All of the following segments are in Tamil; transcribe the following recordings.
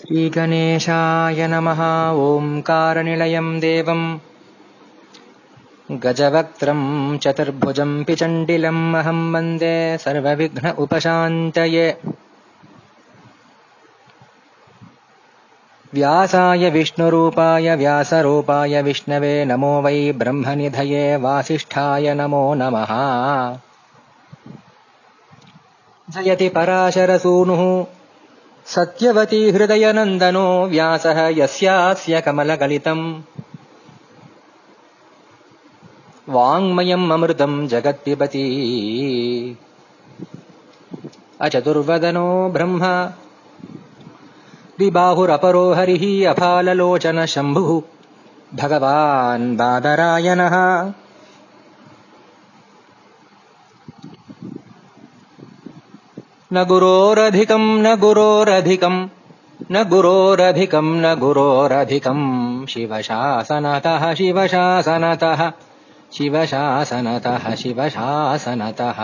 श्रीगणेशाय नमः। ओङ्कारनिलयम् देवम्। गजवक्त्रम् चतुर्भुजम् पिचण्डिलम् अहम् वन्दे सर्वविघ्न उपशान्तये। व्यासाय विष्णुरूपाय व्यासरूपाय विष्णवे नमो वै ब्रह्मनिधये वासिष्ठाय नमो नमः। जयति पराशरसूनुः सत्यवती हृदयनन्दनो व्यासः यस्यास्य कमलगलितम्। वाङ्मयम् अमृतम् जगत्पिबती। अचतुर्वदनो ब्रह्म। द्विबाहुरपरो हरिः अफाललोचन शम्भुः भगवान् बादरायणः न गुरोरधिकम् न गुरोरधिकम् न गुरोरधिकम् न गुरोरधिकम् शिवशासनतः शिवशासनतः शिवशासनतः शिवशासनतः।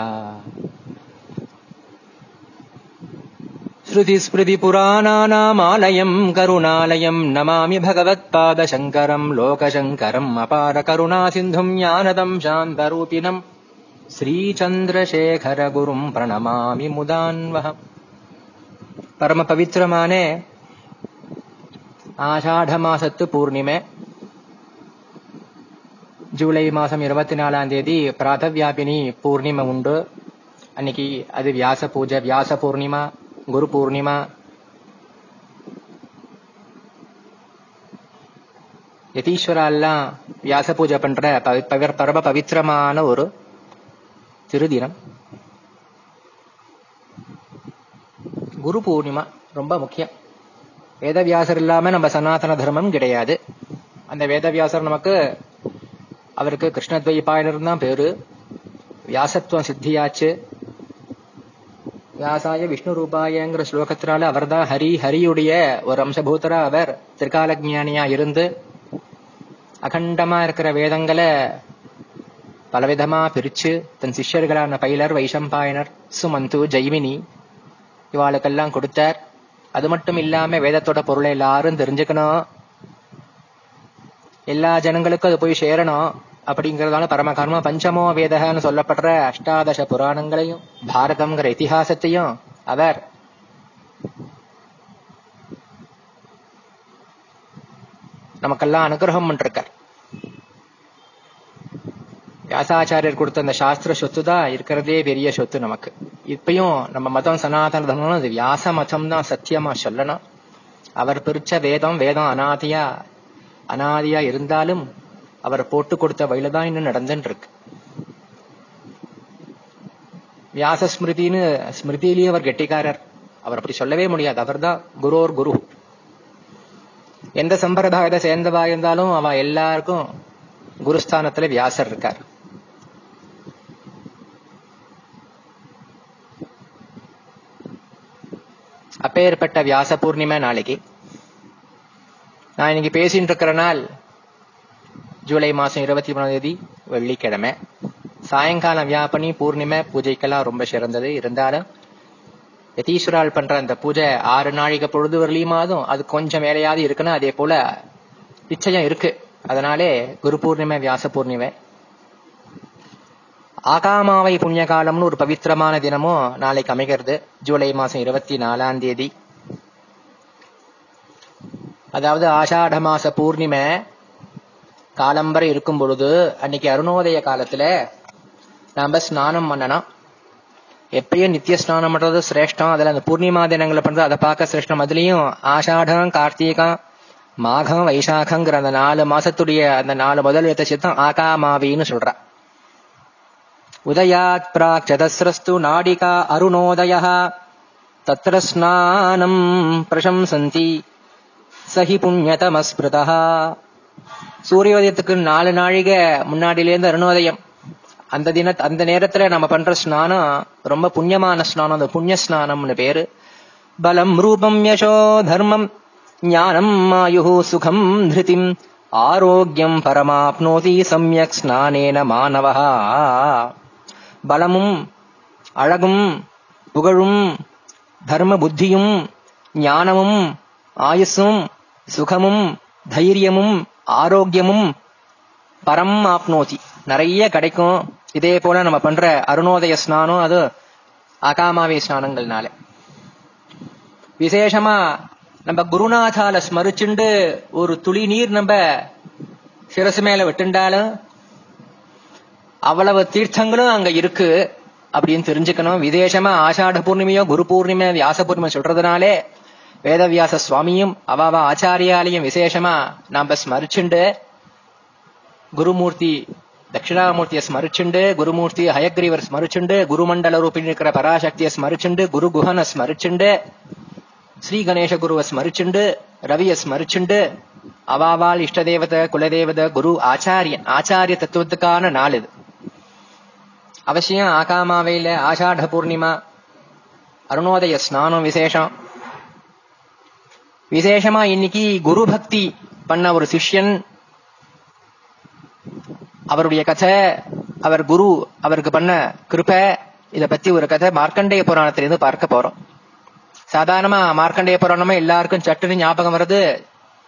श्रुतिस्मृतिपुराणानामालयम् करुणालयम् नमामि भगवत्पादशङ्करम् लोकशङ्करम् अपारकरुणासिन्धुम् ज्ञानदम् शान्तरूपिणम् ஸ்ரீச்சந்திரசேகரகுரும் பிரணமாமி முதான்வக பரம பவித்திரமான ஆஷாட மாசத்து பூர்ணிமை. ஜூலை மாசம் இருபத்தி நாலாம் தேதி பிராதவியாபினி பூர்ணிமை உண்டு. அன்னைக்கு அது வியாச பூஜை வியாச பூர்ணிமா குரு பூர்ணிமா. யதீஸ்வரெல்லாம் வியாச பூஜை பண்ற பரம பவித்திரமான ஒரு திருதினம். குரு பூர்ணிமா ரொம்ப முக்கியம். வேதவியாசர் இல்லாம நம்ம சனாதன தர்மம் கிடையாது. அந்த வேதவியாசர் நமக்கு அவருக்கு கிருஷ்ணத்வைபாயனர் தான் பேரு. வியாசத்துவம் சித்தியாச்சு. வியாசாய விஷ்ணு ரூபாயங்கிற ஸ்லோகத்தினால அவர் தான் ஹரி ஹரியுடைய ஒரு அம்சபூத்தரா அவர் திரிகாலஜானியா இருந்து அகண்டமா இருக்கிற வேதங்களை பலவிதமா பிரிச்சு தன் சிஷ்யர்களான பைலர் வைஷம்பாயனர் சுமந்து ஜெய்மினி இவாளுக்கெல்லாம் கொடுத்தார். அது மட்டும் இல்லாம வேதத்தோட பொருளை எல்லாரும் தெரிஞ்சுக்கணும். எல்லா ஜனங்களுக்கும் அது போய் சேரணும். அப்படிங்கிறதால பரமகர்ம பஞ்சமோ வேதகன்னு சொல்லப்படுற அஷ்டாதச புராணங்களையும் பாரதம்ங்கிற இத்திஹாசத்தையும் அவர் நமக்கெல்லாம் அனுகிரகம் பண்ணிருக்கார். வியாசாச்சாரியர் கொடுத்த அந்த சாஸ்திர சொத்து தான் இருக்கிறதே பெரிய சொத்து நமக்கு. இப்பயும் நம்ம மதம் சனாதன தர்மம் அது வியாச மதம் தான் சத்தியமா சொல்லணும். அவர் பிரிச்ச வேதம் வேதம் அனாதியா அனாதியா இருந்தாலும் அவர் போட்டு கொடுத்த வழியில தான் இன்னும் நடந்துட்டு இருக்கு வியாச ஸ்மிருதின்னு ஸ்மிருதியிலேயே அவர் கெட்டிக்காரர். அவர் அப்படி சொல்லவே முடியாது. அவர் தான் குரோர் குரு. எந்த சம்பிரதாயத்தை சேர்ந்தவா இருந்தாலும் அவ எல்லாருக்கும் குருஸ்தானத்துல வியாசர் இருக்கார். அப்பேற்பட்ட வியாச பூர்ணிமை நாளைக்கு. நான் இன்னைக்கு பேசிட்டு இருக்கிற நாள் ஜூலை மாசம் இருபத்தி மூணாம் தேதி வெள்ளிக்கிழமை. சாயங்காலம் வியாபனி பூர்ணிமை பூஜைக்கெல்லாம் ரொம்ப சிறந்தது. இருந்தாலும் யதீஸ்வரால் பண்ற அந்த பூஜை ஆறு நாழிகை பொழுது வரலையுமாதும் அது கொஞ்சம் வேலையாவது இருக்குன்னு அதே போல நிச்சயம் இருக்கு. அதனாலே குரு பூர்ணிமை வியாச பூர்ணிமை. ஆகாமாவை புண்ணிய காலம்னு ஒரு பவித்திரமான தினமும் நாளைக்கு அமைகிறது. ஜூலை மாசம் இருபத்தி நாலாம் தேதி. அதாவது ஆஷாட மாச பூர்ணிமை காலம்பரை இருக்கும் பொழுது அன்னைக்கு அருணோதய காலத்துல நாம ஸ்நானம் பண்ணணும். எப்பயும் நித்திய ஸ்நானம் பண்றது சிரேஷ்டம். அதுல அந்த பூர்ணிமா தினங்களை பண்றது அதை பார்க்க சிரேஷ்டம். அதுலயும் ஆஷாடம் கார்த்திகம் மாகம் வைசாகங்கிற அந்த நாலு மாசத்துடைய அந்த நாலு முதல் எழுத்த சித்தம் ஆகாமாவின்னு சொல்றான் உதயாத் பிராக் சதஸ்ரஸ்து நாடிகா அருணோதய தத்திர ஸ்நானம் பிரசம்சந்தி. சஹி புண்ணியதமஸ்பிருதா சூரியோதயத்துக்கு நாலு நாழிகை முன்னாடியிலேருந்து அருணோதயம். அந்த தின அந்த நேரத்துல நம்ம பண்ற ஸ்நானம் ரொம்ப புண்ணியமான ஸ்நானம். அந்த புண்ணிய ஸ்நானம்னு பேரு. பலம் ரூபம் யசோ தர்மம். ஞானம் ஆயு சுகம் திருதிம் ஆரோக்கியம் பரமாப்னோதி சமயக் ஸ்நானேன மாணவா பலமும் அழகும் புகழும் தர்ம புத்தியும் ஞானமும் ஆயுசும் சுகமும் தைரியமும் ஆரோக்கியமும் பரம் ஆப்னோதி நிறைய கிடைக்கும். இதே போல நம்ம பண்ற அருணோதய ஸ்நானம் அது அகாமாவே ஸ்நானங்கள்னால. விசேஷமா நம்ம குருநாதால ஸ்மரிச்சுண்டு ஒரு துளி நீர் நம்ம சிரசு மேல விட்டுண்டாலும் அவ்வளவு தீர்த்தங்களும் அங்க இருக்கு அப்படின்னு தெரிஞ்சுக்கணும். விசேஷமா ஆஷாட பூர்ணிமையோ குரு பூர்ணிமை வியாச பூர்ணிமை சொல்றதுனாலே வேதவியாச சுவாமியும் அவாவா ஆச்சாரியாலையும் விசேஷமா நாம ஸ்மரிச்சுண்டு குருமூர்த்தி தட்சிணாமூர்த்தியை ஸ்மரிச்சுண்டு குருமூர்த்தி ஹயக்ரீவர் ஸ்மரிச்சுண்டு குருமண்டல ரூபின் இருக்கிற பராசக்தியை ஸ்மரிச்சுண்டு குரு குஹனை ஸ்மரிச்சுண்டு ஸ்ரீ கணேச குருவை ஸ்மரிச்சுண்டு ரவியை ஸ்மரிச்சுண்டு அவாவால் இஷ்டதேவத குலதேவத குரு ஆச்சாரியன் ஆச்சாரிய தத்துவத்துக்கான நாள் இது அவசியம் ஆகாமாவையில ஆஷாட பூர்ணிமா அருணோதய ஸ்நானம் விசேஷம் விசேஷமா இன்னைக்கு குரு பக்தி பண்ண ஒரு சிஷ்யன். அவருடைய கதை அவர் குரு அவருக்கு பண்ண கிருப்ப இத பத்தி ஒரு கதை மார்க்கண்டேய புராணத்திலிருந்து பார்க்க போறோம். சாதாரணமா மார்க்கண்டேய புராணமா எல்லாருக்கும் சட்டுன்னு ஞாபகம் வருது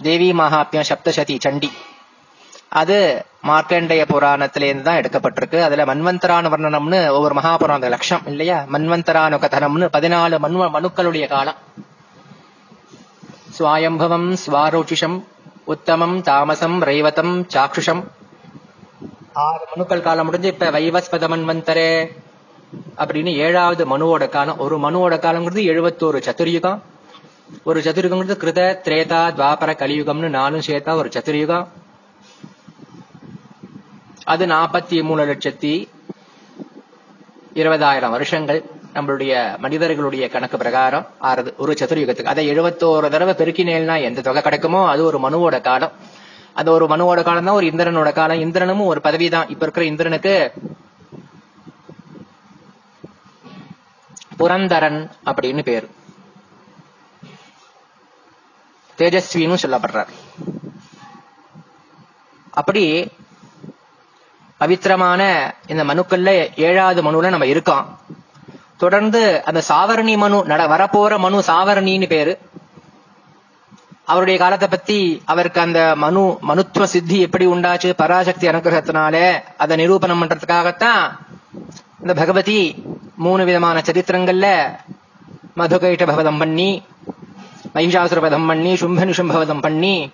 தேவி மகாத்மியம் சப்தசதி சண்டி. அது மார்க்கண்டேய புராணத்திலேருந்து தான் எடுக்கப்பட்டிருக்கு. அதுல மன்வந்தரான வர்ணனம்னு ஒவ்வொரு மகாபுராண லட்சம் இல்லையா? மன்வந்தரானு கதனம்னு பதினாலு மனு மனுக்களுடைய காலம். சுவாயம்பவம் ஸ்வாரோச்சிஷம் உத்தமம் தாமசம் ரைவதம் சாக்ஷுஷம். ஆறு மனுக்கள் காலம் முடிஞ்சு இப்ப வைவஸ்பத மன்வந்தரே அப்படின்னு ஏழாவது மனுவோட காலம். ஒரு மனுவோட காலம்ங்கிறது எழுபத்தோரு சதுர்யுகம். ஒரு சதுர்யுகங்கிறது கிருத திரேதா துவாபர கலியுகம்னு நாலும் சேர்த்தா ஒரு சதுர்யுகம். அது நாற்பத்தி மூணு லட்சத்தி இருபதாயிரம் வருஷங்கள் நம்மளுடைய மனிதர்களுடைய கணக்கு பிரகாரம் ஆறுது. ஒரு சதுர்யுகத்துக்கு. அதை எழுபத்தோரு தடவை பெருக்கினேல்னா எந்த தொகை கிடைக்குமோ அது ஒரு மனுவோட காலம். அந்த ஒரு மனுவோட காலம் தான் ஒரு இந்திரனோட காலம். இந்திரனும் ஒரு பதவி தான் இப்ப இருக்கிற இந்திரனுக்கு புரந்தரன் அப்படின்னு பேரு. தேஜஸ்வின்னு சொல்லப்படுறார். அப்படி பவித்திரமான இந்த மனுக்கள்ல ஏழாவது மனுல நம்ம இருக்கோம். தொடர்ந்து அந்த சாவரணி மனு நட வரப்போற மனு சாவரணின்னு பேரு. அவருடைய காலத்தை பத்தி அவருக்கு அந்த மனு மனுத்துவ சித்தி எப்படி உண்டாச்சு பராசக்தி அனுகிரகத்தினால அதை நிரூபணம் பண்றதுக்காகத்தான் இந்த பகவதி மூணு விதமான சரித்திரங்கள்ல மதுகைட்ட பவதம் பண்ணி மகிஷாசுரபதம் பண்ணி சும்ப பவதம் பண்ணி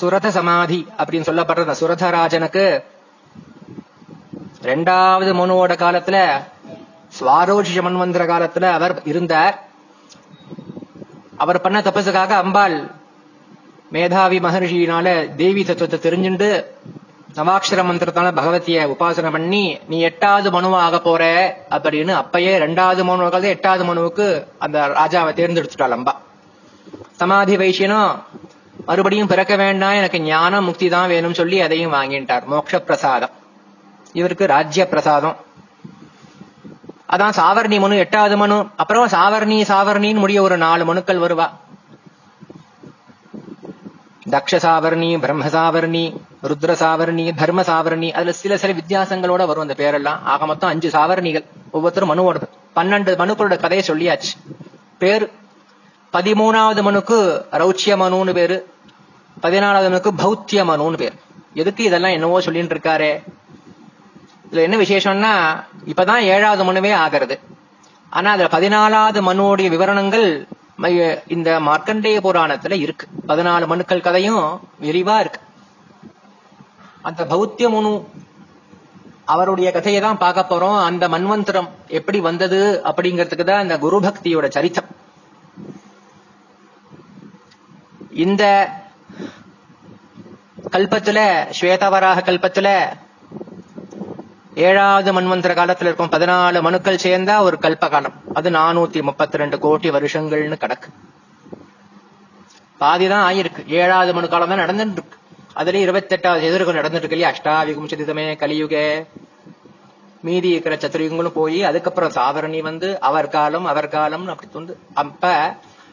சுரத சமாதி அப்படின்னு சொல்லப்படுற அந்த சுரதராஜனுக்கு ரெண்டாவது மனுவோட காலத்துல சுவாரோஷிஷ மன்வந்திர காலத்துல அவர் இருந்தார். அவர் பண்ண தபசுக்காக அம்பாள் மேதாவி மகர்ஷியினால தேவி தத்துவத்தை தெரிஞ்சுண்டு நவாட்சர மந்திரத்தால பகவத்திய உபாசனை பண்ணி நீ எட்டாவது மனுவா ஆக போற அப்படின்னு அப்பயே ரெண்டாவது மனுவாக எட்டாவது மனுவுக்கு அந்த ராஜாவை தேர்ந்தெடுத்துட்டாள் அம்பா. சமாதி வைசியனும் மறுபடியும் பிறக்க வேண்டாம் எனக்கு ஞானம் முக்தி தான் வேணும்னு சொல்லி அதையும் வாங்கிட்டார். மோட்ச பிரசாதம் இவருக்கு ராஜ்ய பிரசாதம் அதான் சாவர்ணி மனு எட்டாவது மனு. அப்புறம் சாவர்ணி சாவர்ணின்னு முடிய ஒரு நாலு மனுக்கள் வருவா. தக்ஷ சாவர்ணி பிரம்ம சாவர்ணி ருத்ர சாவர்ணி தர்ம சாவர்ணி. அதுல சில சில வித்தியாசங்களோட வரும் அந்த பேரெல்லாம். ஆக மொத்தம் அஞ்சு சாவர்ணிகள். ஒவ்வொருத்தரும் மனுவோட பன்னெண்டு மனுக்களோட கதையை சொல்லியாச்சு. பேர் பதிமூணாவது மனுக்கு ரௌச்சிய மனுன்னு பேரு. பதினாலாவது மனுக்கு பௌத்திய மனுன்னு பேர். எதுக்கு இதெல்லாம் என்னவோ சொல்லிட்டு இருக்காரு. இதுல என்ன விசேஷம்னா இப்பதான் ஏழாவது மனுவே ஆகிறது. ஆனா அதுல பதினாலாவது மனுவோடைய விவரணங்கள் இந்த மார்க்கண்டேய புராணத்துல இருக்கு. பதினாலு மனுக்கள் கதையும் விரிவா இருக்கு. அந்த பௌத்திய மனு அவருடைய கதையை தான் பார்க்க போறோம். அந்த மன்வந்திரம் எப்படி வந்தது அப்படிங்கிறதுக்கு தான் இந்த குரு பக்தியோட சரித்தம். இந்த கல்பத்துல ஸ்வேதவராக கல்பத்துல ஏழாவது மண்வந்திர காலத்துல இருக்கும் பதினாலு மனுக்கள் சேர்ந்தா ஒரு கல்ப காலம் அது நானூத்தி முப்பத்தி ரெண்டு கோடி வருஷங்கள்னு கணக்கு. பாதிதான் ஆயிருக்கு. ஏழாவது மனு காலம் தான் நடந்துட்டு இருக்கு அதுல இருபத்தி எட்டாவது எதிர்கம் நடந்துட்டு இருக்கு இல்லையா? அஷ்டாவிகம் சதிதமே கலியுக. மீதி இருக்கிற சத்துரயுகங்களும் போய் அதுக்கப்புறம் சாவரணி வந்து அவர் காலம் அவர் காலம் அப்படி வந்து அப்ப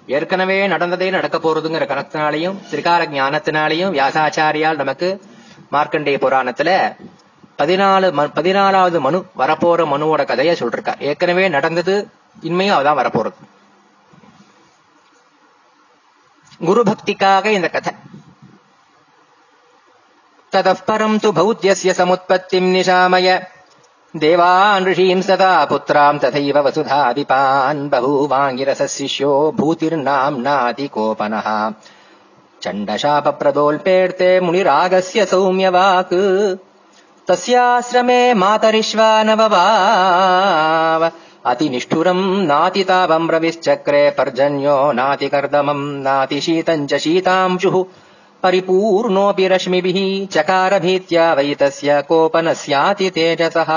ஏற்கனவே நடந்ததே நடக்க போறதுங்கிற கணக்கினாலையும் திரிகால ஞானத்தினாலையும் வியாசாச்சாரியால் நமக்கு மார்க்கண்டேய புராணத்துல பதினாலு பதினாலாவது மனு வரப்போற மனுவோட கதையை சொல்றார் ஏற்கனவே நடந்தது இன்மையும் அதான் வரப்போறது. குரு பக்திக்காக இந்த கதை. ததப்பரம் து பௌத்திய சமுற்பத்தி நிஷாமய. देवान् ऋषींस्तथा तथा पुत्राम् तथैव वसुधादिपान् शिष्यो भूतिर्नाम्नातिकोपनः चण्डशापप्रदोल्पेर्ते मुनिरागस्य सौम्यवाक् तस्याश्रमे मातरिश्वानववाव अतिनिष्ठुरम् नातितावम् रविश्चक्रे पर्जन्यो नातिकर्दमम् नातिशीतम् च शीतांशुः परिपूर्णोऽपि रश्मिभिः चकारभीत्या वै तस्य कोपनस्याति तेजसः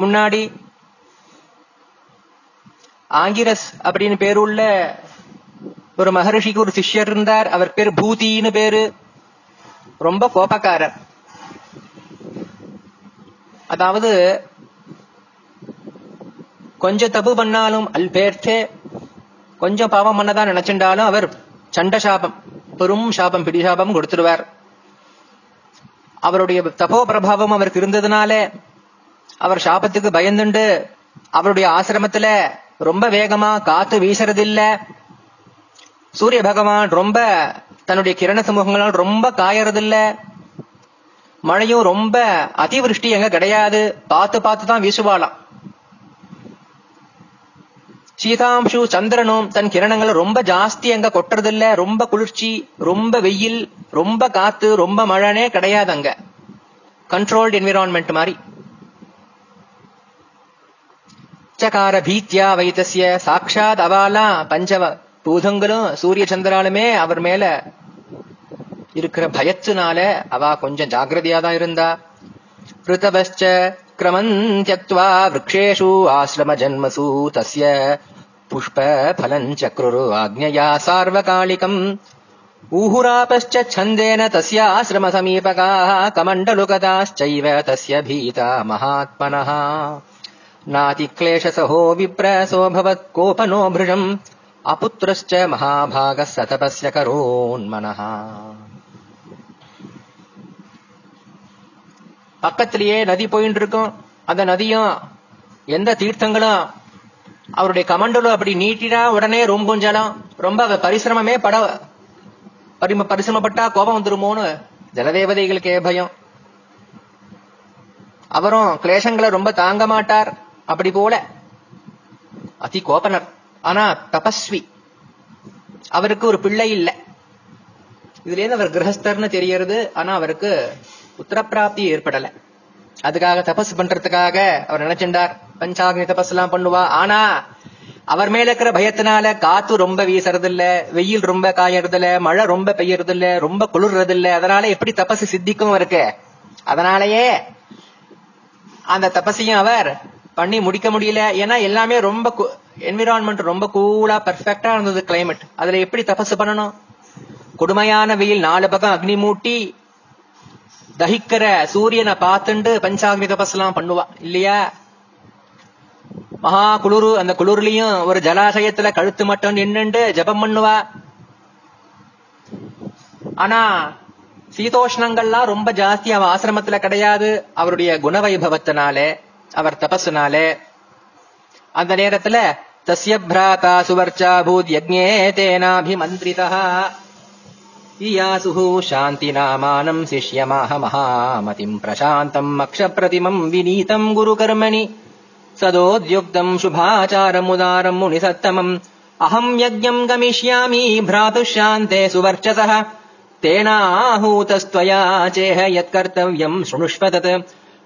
முன்னாடி ஆங்கிரஸ் அப்படின்னு பேருள்ள ஒரு மகரிஷிக்கு ஒரு சிஷ்யர் இருந்தார் அவர் பேர் பூதின்னு பேரு ரொம்ப கோபக்காரர் அதாவது கொஞ்சம் தப்பு பண்ணாலும் அல்பேர்த்தே கொஞ்சம் பாவம் பண்ணதான் நினைச்சுட்டாலும் அவர் சண்ட சாபம் பெரும் சாபம் பிடி சாபம் கொடுத்துருவார் அவருடைய தபோ பிரபாவம் அவருக்கு இருந்ததுனால அவர் சாபத்துக்கு பயந்துண்டு அவருடைய ஆசிரமத்துல ரொம்ப வேகமா காத்து வீசறதில்ல. சூரிய பகவான் ரொம்ப தன்னுடைய கிரண சமூகங்களால் ரொம்ப காயறதில்ல. மழையும் ரொம்ப அதிவிருஷ்டி எங்க கிடையாது. பார்த்து பார்த்து தான் வீசுவாளாம். சீதாம்சு சந்திரனும் தன் கிரணங்களை ரொம்ப ஜாஸ்தி அங்க கொட்டுறது இல்ல ரொம்ப குளிர்ச்சி ரொம்ப வெயில் ரொம்ப காத்து ரொம்ப மழனே கிடையாது அங்க. கண்ட்ரோல்டு என்விரான்மெண்ட் மாதிரி சகார பீத்தியா வைத்தசிய சாட்சாத் அவாலா பஞ்சவ பூதங்களும் சூரிய சந்திராலுமே அவர் மேல இருக்கிற பயத்துனால அவா கொஞ்சம் ஜாகிரதையா தான் இருந்தா. ரிதவச்ச கிரமந்தியக்வா விரக்ஷேஷு ஆசிரம ஜன்மசூ தசிய पुष्पफलम् चक्रुरु आज्ञया सार्वकालिकम् ऊहुरापश्च छन्देन तस्याश्रमसमीपकाः कमण्डलुकताश्चैव तस्य भीता महात्मनः नातिक्लेशसहो विप्रसोऽभवत् कोपनो भृशम् अपुत्रश्च महाभागः सतपस्य करोन्मनः பக்கத்திலேயே நதி போயிட்டு இருக்கும் அந்த நதியும் எந்த தீர்த்தங்களும் அவருடைய கமண்டலும் அப்படி நீட்டினா உடனே ரொம்ப ஜலம். ரொம்ப அவ பரிசிரமமே பட பரிம பரிசிரமப்பட்டா கோபம் வந்துருமோன்னு ஜலதேவதைகளுக்கே பயம். அவரும் கிளேசங்களை ரொம்ப தாங்க மாட்டார். அப்படி போல. அதி கோபனர். ஆனா தபஸ்வி. அவருக்கு ஒரு பிள்ளை இல்லை. இதுல இருந்து அவர் கிரகஸ்தர்னு தெரியறது. ஆனா அவருக்கு உத்தரப்பிராப்தி ஏற்படல. அதுக்காக தபஸ் பண்றதுக்காக அவர் நினைச்சிருந்தார். பஞ்சாக்னி தபஸ் எல்லாம் பண்ணுவா. ஆனா அவர் மேல இருக்கிற பயத்தினால காத்து ரொம்ப வீசறது இல்ல வெயில் ரொம்ப காயறது இல்ல மழை ரொம்ப பெய்யறது இல்ல ரொம்ப குளிர்றது இல்ல அதனால எப்படி தபஸ் சித்திக்கும் இருக்கு அதனாலயே அந்த தபசையும் அவர் பண்ணி முடிக்க முடியல. ஏன்னா எல்லாமே ரொம்ப என்விரான்மெண்ட் ரொம்ப கூலா பெர்ஃபெக்டா இருந்தது கிளைமேட் அதுல எப்படி தபஸ் பண்ணணும்? கொடுமையான வெயில் நாலு பக்கம் அக்னி மூட்டி தகிக்கிற சூரியனை பார்த்துண்டு பஞ்சாக்னி தபஸ்லாம் பண்ணுவா இல்லையா? மகா குளிரு அந்த குளிர்லயும் ஒரு ஜலாசயத்துல கழுத்து மட்டும் நின்னுண்டு ஜபம் பண்ணுவா. ஆனா சீதோஷ்ணங்கள்லாம் ரொம்ப ஜாஸ்தி அவ ஆசிரமத்துல கிடையாது. அவருடைய குணவைபவத்தினாலே அவர் தபசுனாலே அந்த நேரத்துல தஸ்ய பிராதா சுவர்ச்சா பூத் யஜ்ஞே தேனாபிமந்திரிதா. इयासुः शान्तिनामानम् शिष्यमाह महामतिम् प्रशान्तम् अक्षप्रतिमम् विनीतम् गुरुकर्मणि। सदोद्युक्तम् शुभाचारमुदारम् मुनिसत्तमम्। अहम् यज्ञम् गमिष्यामि भ्रातुः शान्ते सुवर्चसः। तेनाहूतस्त्वया चेह यत्कर्तव्यम् शृणुष्व तत्।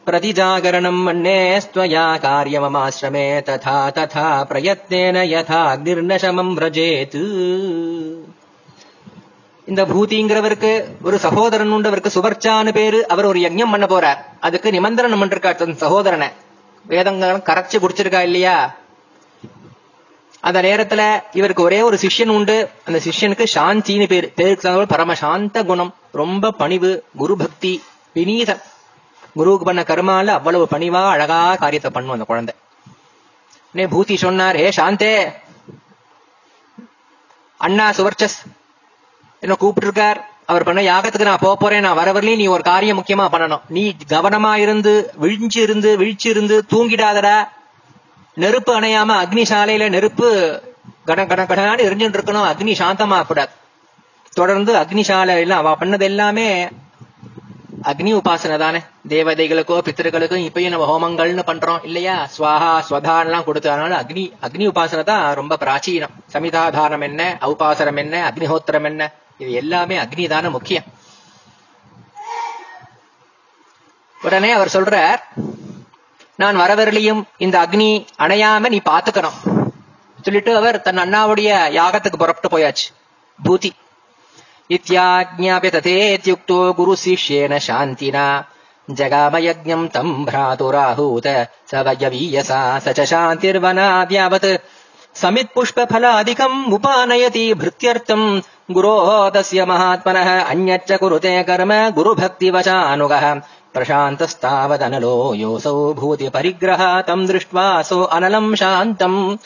प्रतिजागरणम् मन्येस्त्वया कार्यममाश्रमे तथा तथा प्रयत्नेन यथाग्निर्नशमम् व्रजेत् இந்த பூதிங்கிறவருக்கு ஒரு சகோதரன் உண்டு அவருக்கு சுவர்ச்சான்னு பேரு அவர் ஒரு யஜ்ஞம் பண்ண போறார். அதுக்கு நிமந்திரணம் பண்ணிருக்கார் தன் சகோதரனை. வேதங்களும் கரைச்சு குடிச்சிருக்கா இல்லையா? அந்த நேரத்துல இவருக்கு ஒரே ஒரு சிஷ்யன் உண்டு. அந்த சிஷ்யனுக்கு சாந்தின்னு பேரு. பேருக்கு பரமசாந்த குணம். ரொம்ப பணிவு குரு பக்தி வினீதம் குருவுக்கு பண்ண கருமால அவ்வளவு பணிவா அழகா காரியத்தை பண்ணும் அந்த குழந்தை. பூதி சொன்னார் ஏ சாந்தே! அண்ணா சுவர்ச்சஸ் என்ன கூப்பிட்டுருக்கார்? அவர் பண்ண யாகத்துக்கு நான் போக போறேன் நான் வர வரலையும் நீ ஒரு காரியம் முக்கியமா பண்ணணும். நீ கவனமா இருந்து விழிஞ்சு இருந்து விழிச்சு இருந்து தூங்கிடாதடா. நெருப்பு அணையாம அக்னி சாலையில நெருப்பு கட கட கடனான்னு எரிஞ்சுட்டு இருக்கணும். அக்னி சாந்தமா கூடாது தொடர்ந்து அக்னிசாலை எல்லாம் அவ பண்ணது எல்லாமே அக்னி உபாசனை தானே. தேவதைகளுக்கோ பித்திருக்களுக்கும் இப்பயும் நம்ம ஹோமங்கள்னு பண்றோம். இல்லையா? ஸ்வாஹா ஸ்வதான்லாம் கொடுத்து அதனால அக்னி அக்னி உபாசனை தான் ரொம்ப பிராச்சீனம். சமிதாதானம் என்ன? ஔபாசனம் என்ன? அக்னிஹோத்திரம் என்ன? இது எல்லாமே அக்னி தான முக்கியம். உடனே அவர் சொல்றார் நான் வரவரலியும் இந்த அக்னி அணையாம நீ பாத்துக்கணும். சொல்லிட்டு அவர் தன் அண்ணாவுடைய யாகத்துக்கு புறப்பட்டு போயாச்சு. பூதி. இத்தியாஜாபியதேத்யுக்தோ குரு சிஷ்யேன சாந்தினா ஜகாமயஜம் தம் பிராதுராஹூத சவயவீயசா சச்ச சாந்திர்வனாத்யாவத் समित्पुष्पफलादिकम् उपानयति भृत्यर्थम्। गुरोः तस्य महात्मनः अन्यच्च कुरुते कर्म गुरुभक्तिवशानुगः प्रशान्तस्तावदनलो योऽसौ भूतिपरिग्रहातम् परिग्रहा दृष्ट्वा सो अनलम् शान्तम्।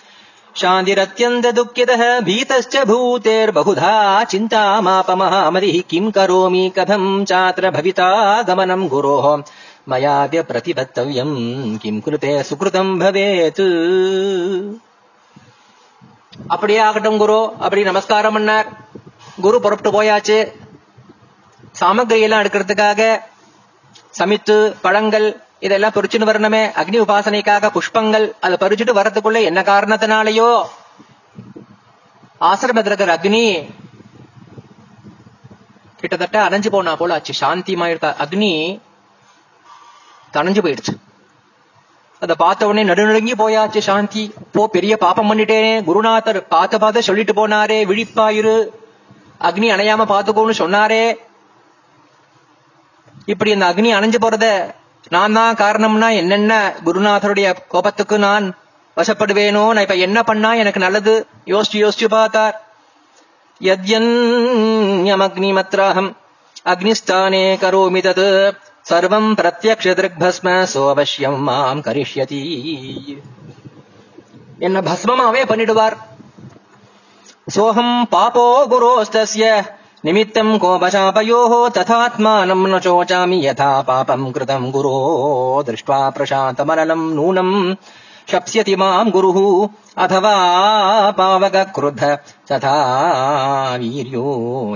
शान्तिरत्यन्तदुःखितः भीतश्च भूतेर्बहुधा चिन्तामापमहामतिः किम् करोमि कथम् चात्र भविता गमनम् गुरोः। मयाद्य प्रतिपत्तव्यम् किम् कृते सुकृतम् भवेत्। அப்படியே ஆகட்டும் குரு. அப்படி நமஸ்காரம் பண்ணார். குரு புறப்பட்டு போயாச்சு. சாமகிரி எல்லாம் எடுக்கிறதுக்காக சமித்து பழங்கள் இதெல்லாம் பறிச்சுன்னு வரணுமே. அக்னி உபாசனைக்காக புஷ்பங்கள் அதை பறிச்சுட்டு வர்றதுக்குள்ள என்ன காரணத்தினாலேயோ? ஆசிரமத்தில் இருக்கிற அக்னி கிட்டத்தட்ட அணைஞ்சு போனா போல ஆச்சு சாந்திமாயிருக்க அக்னி தணைஞ்சு போயிடுச்சு. அதை பார்த்த உடனே நடுநடுங்கி போயாச்சு சாந்தி. போ பெரிய பாப்பம் பண்ணிட்டேனே. குருநாதர் பார்த்து பார்த்து சொல்லிட்டு போனாரே விழிப்பாயிரு. அக்னி அணையாம பாத்துக்கோன்னு சொன்னாரே. இப்படி அந்த அக்னி அணைஞ்சு போறத நான் தான் காரணம்னா என்னென்ன? குருநாதருடைய கோபத்துக்கு நான் வசப்படுவேனோ? நான் இப்ப என்ன பண்ணா எனக்கு நல்லது? யோசிச்சு யோசிச்சு பார்த்தார். யத்யன்யமக்னிமத்ராஹம் அக்னிஸ்தானே கரோமி தது. சர்வம் பிரத்யக்ஷ திருக்பஸ்ம சோவசியம் மாம் கரிஷ்யதி என்ன பஸ்மமாவே பண்ணிடுவார் சோகம் பாபோ குரோஸ்தஸ்ய निमित्तम् कोपशापयोः तथात्मानम् न शोचामि यथा पापम् कृतम् गुरो दृष्ट्वा प्रशान्तमनलम् नूनम् शप्स्यति माम् गुरुः अथवा पावकक्रुद्ध तथा वीर्यो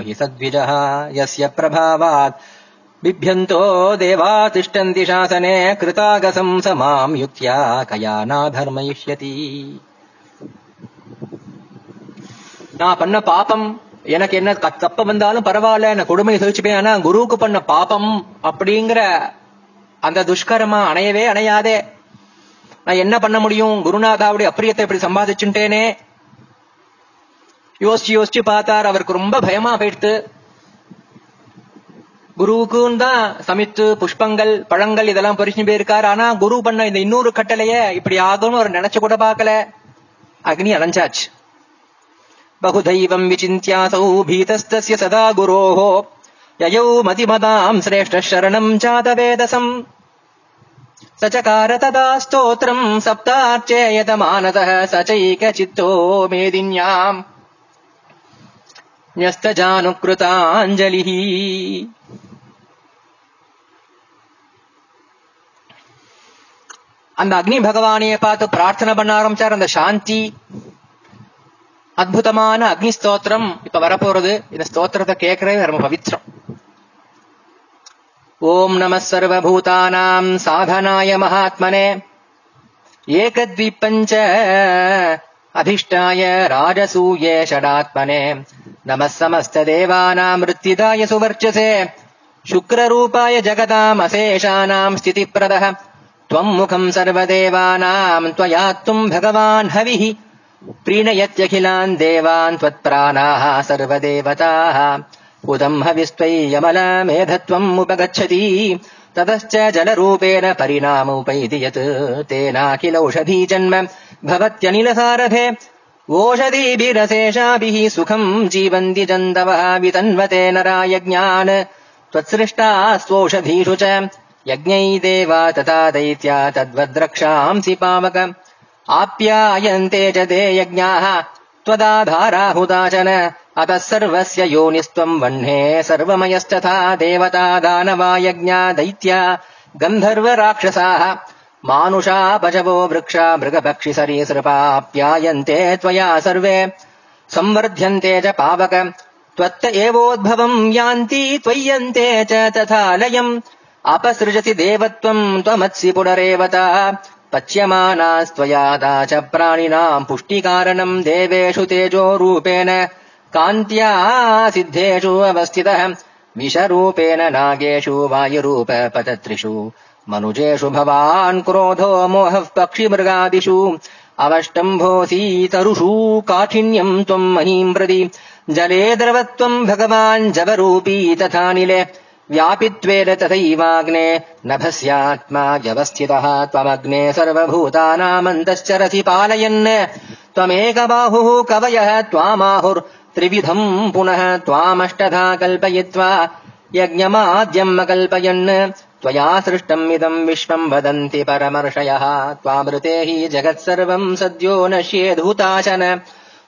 हि सद्विजः यस्य प्रभावात् बिभ्यन्तो देवा तिष्ठन्ति शासने कृतागसम् स माम् युक्त्या कया नाधर्मयिष्यति நான் பண்ண பாப்பம் எனக்கு என்ன தப்ப வந்தாலும் பரவாயில்ல நான் கொடுமையை சகிச்சுப்பேன் ஆனா குருவுக்கு பண்ண பாப்பம் அப்படிங்கிற அந்த துஷ்கரமா அணையவே அணையாதே நான் என்ன பண்ண முடியும் குருநாதாவுடைய அப்பிரியத்தை இப்படி சம்பாதிச்சுட்டேனே யோசிச்சு யோசிச்சு பார்த்தார் அவருக்கு ரொம்ப பயமா போயிடுத்து குருவுக்கும் தான் சமித்து புஷ்பங்கள் பழங்கள் இதெல்லாம் பறிச்சு போயிருக்காரு ஆனா குரு பண்ண இந்த இன்னொரு கட்டளைய இப்படி ஆகும்னு அவர் நினைச்சு கூட பார்க்கல அக்னி அலைஞ்சாச்சு बहुधैवम् विचिन्त्यासौ भीतस्तस्य सदा गुरोः ययौ मतिमदाम् श्रेष्ठः शरणम् जातवेदसम् स चकार तदा स्तोत्रम् सप्तार्चेयतमानतः स चैकचित्तो मेदिन्याम् न्यस्तजानुकृताञ्जलिः அந்த அக்னி பகவானைய பார்த்து பிரார்த்தனை பண்ண ஆரம்பிச்சார் அந்த சாந்தி அற்புதமான அக்னி ஸ்தோத்திரம் இப்ப வரப்போறது இந்த ஸ்தோத்திரத்தை கேட்கறதே ரொம்ப பவித்ரம் ஓம் நம சர்வபூதானாம் சாதனாய மகாத்மனே ஏகத்விப்பஞ்ச அதிஷ்டாய ராஜசூயே ஷடாத்மனே நம சமஸ்த தேவானாம் மிருத்திதாய சுவர்ச்சசே शुक्ररूपाय जगताम् अशेषानाम् स्थितिप्रदः त्वम् मुखम् सर्वदेवानाम् त्वया त्वम् भगवान् हविः। प्रीणयत्यखिलान् देवान् त्वत्प्राणाः सर्वदेवताः। उदम् हविस्त्वय्यमलमेधत्वम् उपगच्छति ततश्च जलरूपेण परिणामोपैति यत् तेनाखिलौषधी जन्म। भवत्यनिलसारभे ओषधीभिरशेषाभिः सुखम् जीवन्ति जन्तवः वितन्वते नरायज्ञान्। त्वत्सृष्टास्त्वौषधीषु च यज्ञै देवा तथा दैत्या तद्वद्रक्षांसि पावक आप्यायन्ते च ते यज्ञाः त्वदाधाराहुताचन अतः सर्वस्य योनिस्त्वम् वह्ने सर्वमयस्तथा देवता दानवा यज्ञा दैत्या गन्धर्वराक्षसाः। मानुषा पशवो वृक्षा मृगपक्षिसरीसृपाप्यायन्ते त्वया सर्वे। संवर्ध्यन्ते च पावक। त्वत्त एवोद्भवम् यान्ति त्वय्यन्ते च तथा लयम् अपसृजति देवत्वम् त्वमत्सि पुनरेवता पच्यमानास्त्वयादा च प्राणिनाम् पुष्टिकारणम् देवेषु तेजोरूपेण। कान्त्या सिद्धेषु अवस्थितः। विषरूपेण नागेषु वायुरूप पतत्रिषु मनुजेषु भवान् क्रोधो मोहः पक्षिमृगादिषु। अवष्टम्भोऽसीतरुषु काठिन्यम् त्वम् महीम् प्रति। जले द्रवत्वम् भगवान् जवरूपी तथानिले व्यापित्वेन तथैवाग्ने नभस्यात्मा व्यवस्थितः त्वमग्ने सर्वभूतानामन्तश्चरसि पालयन् त्वमेकबाहुः कवयः त्वामाहुर्त्रिविधम् पुनः त्वामष्टधा कल्पयित्वा यज्ञमाद्यम् अकल्पयन् त्वया सृष्टम् इदम् विश्वम् वदन्ति परमर्षयः। त्वामृते हि जगत्सर्वम् सद्यो नश्येधूताशन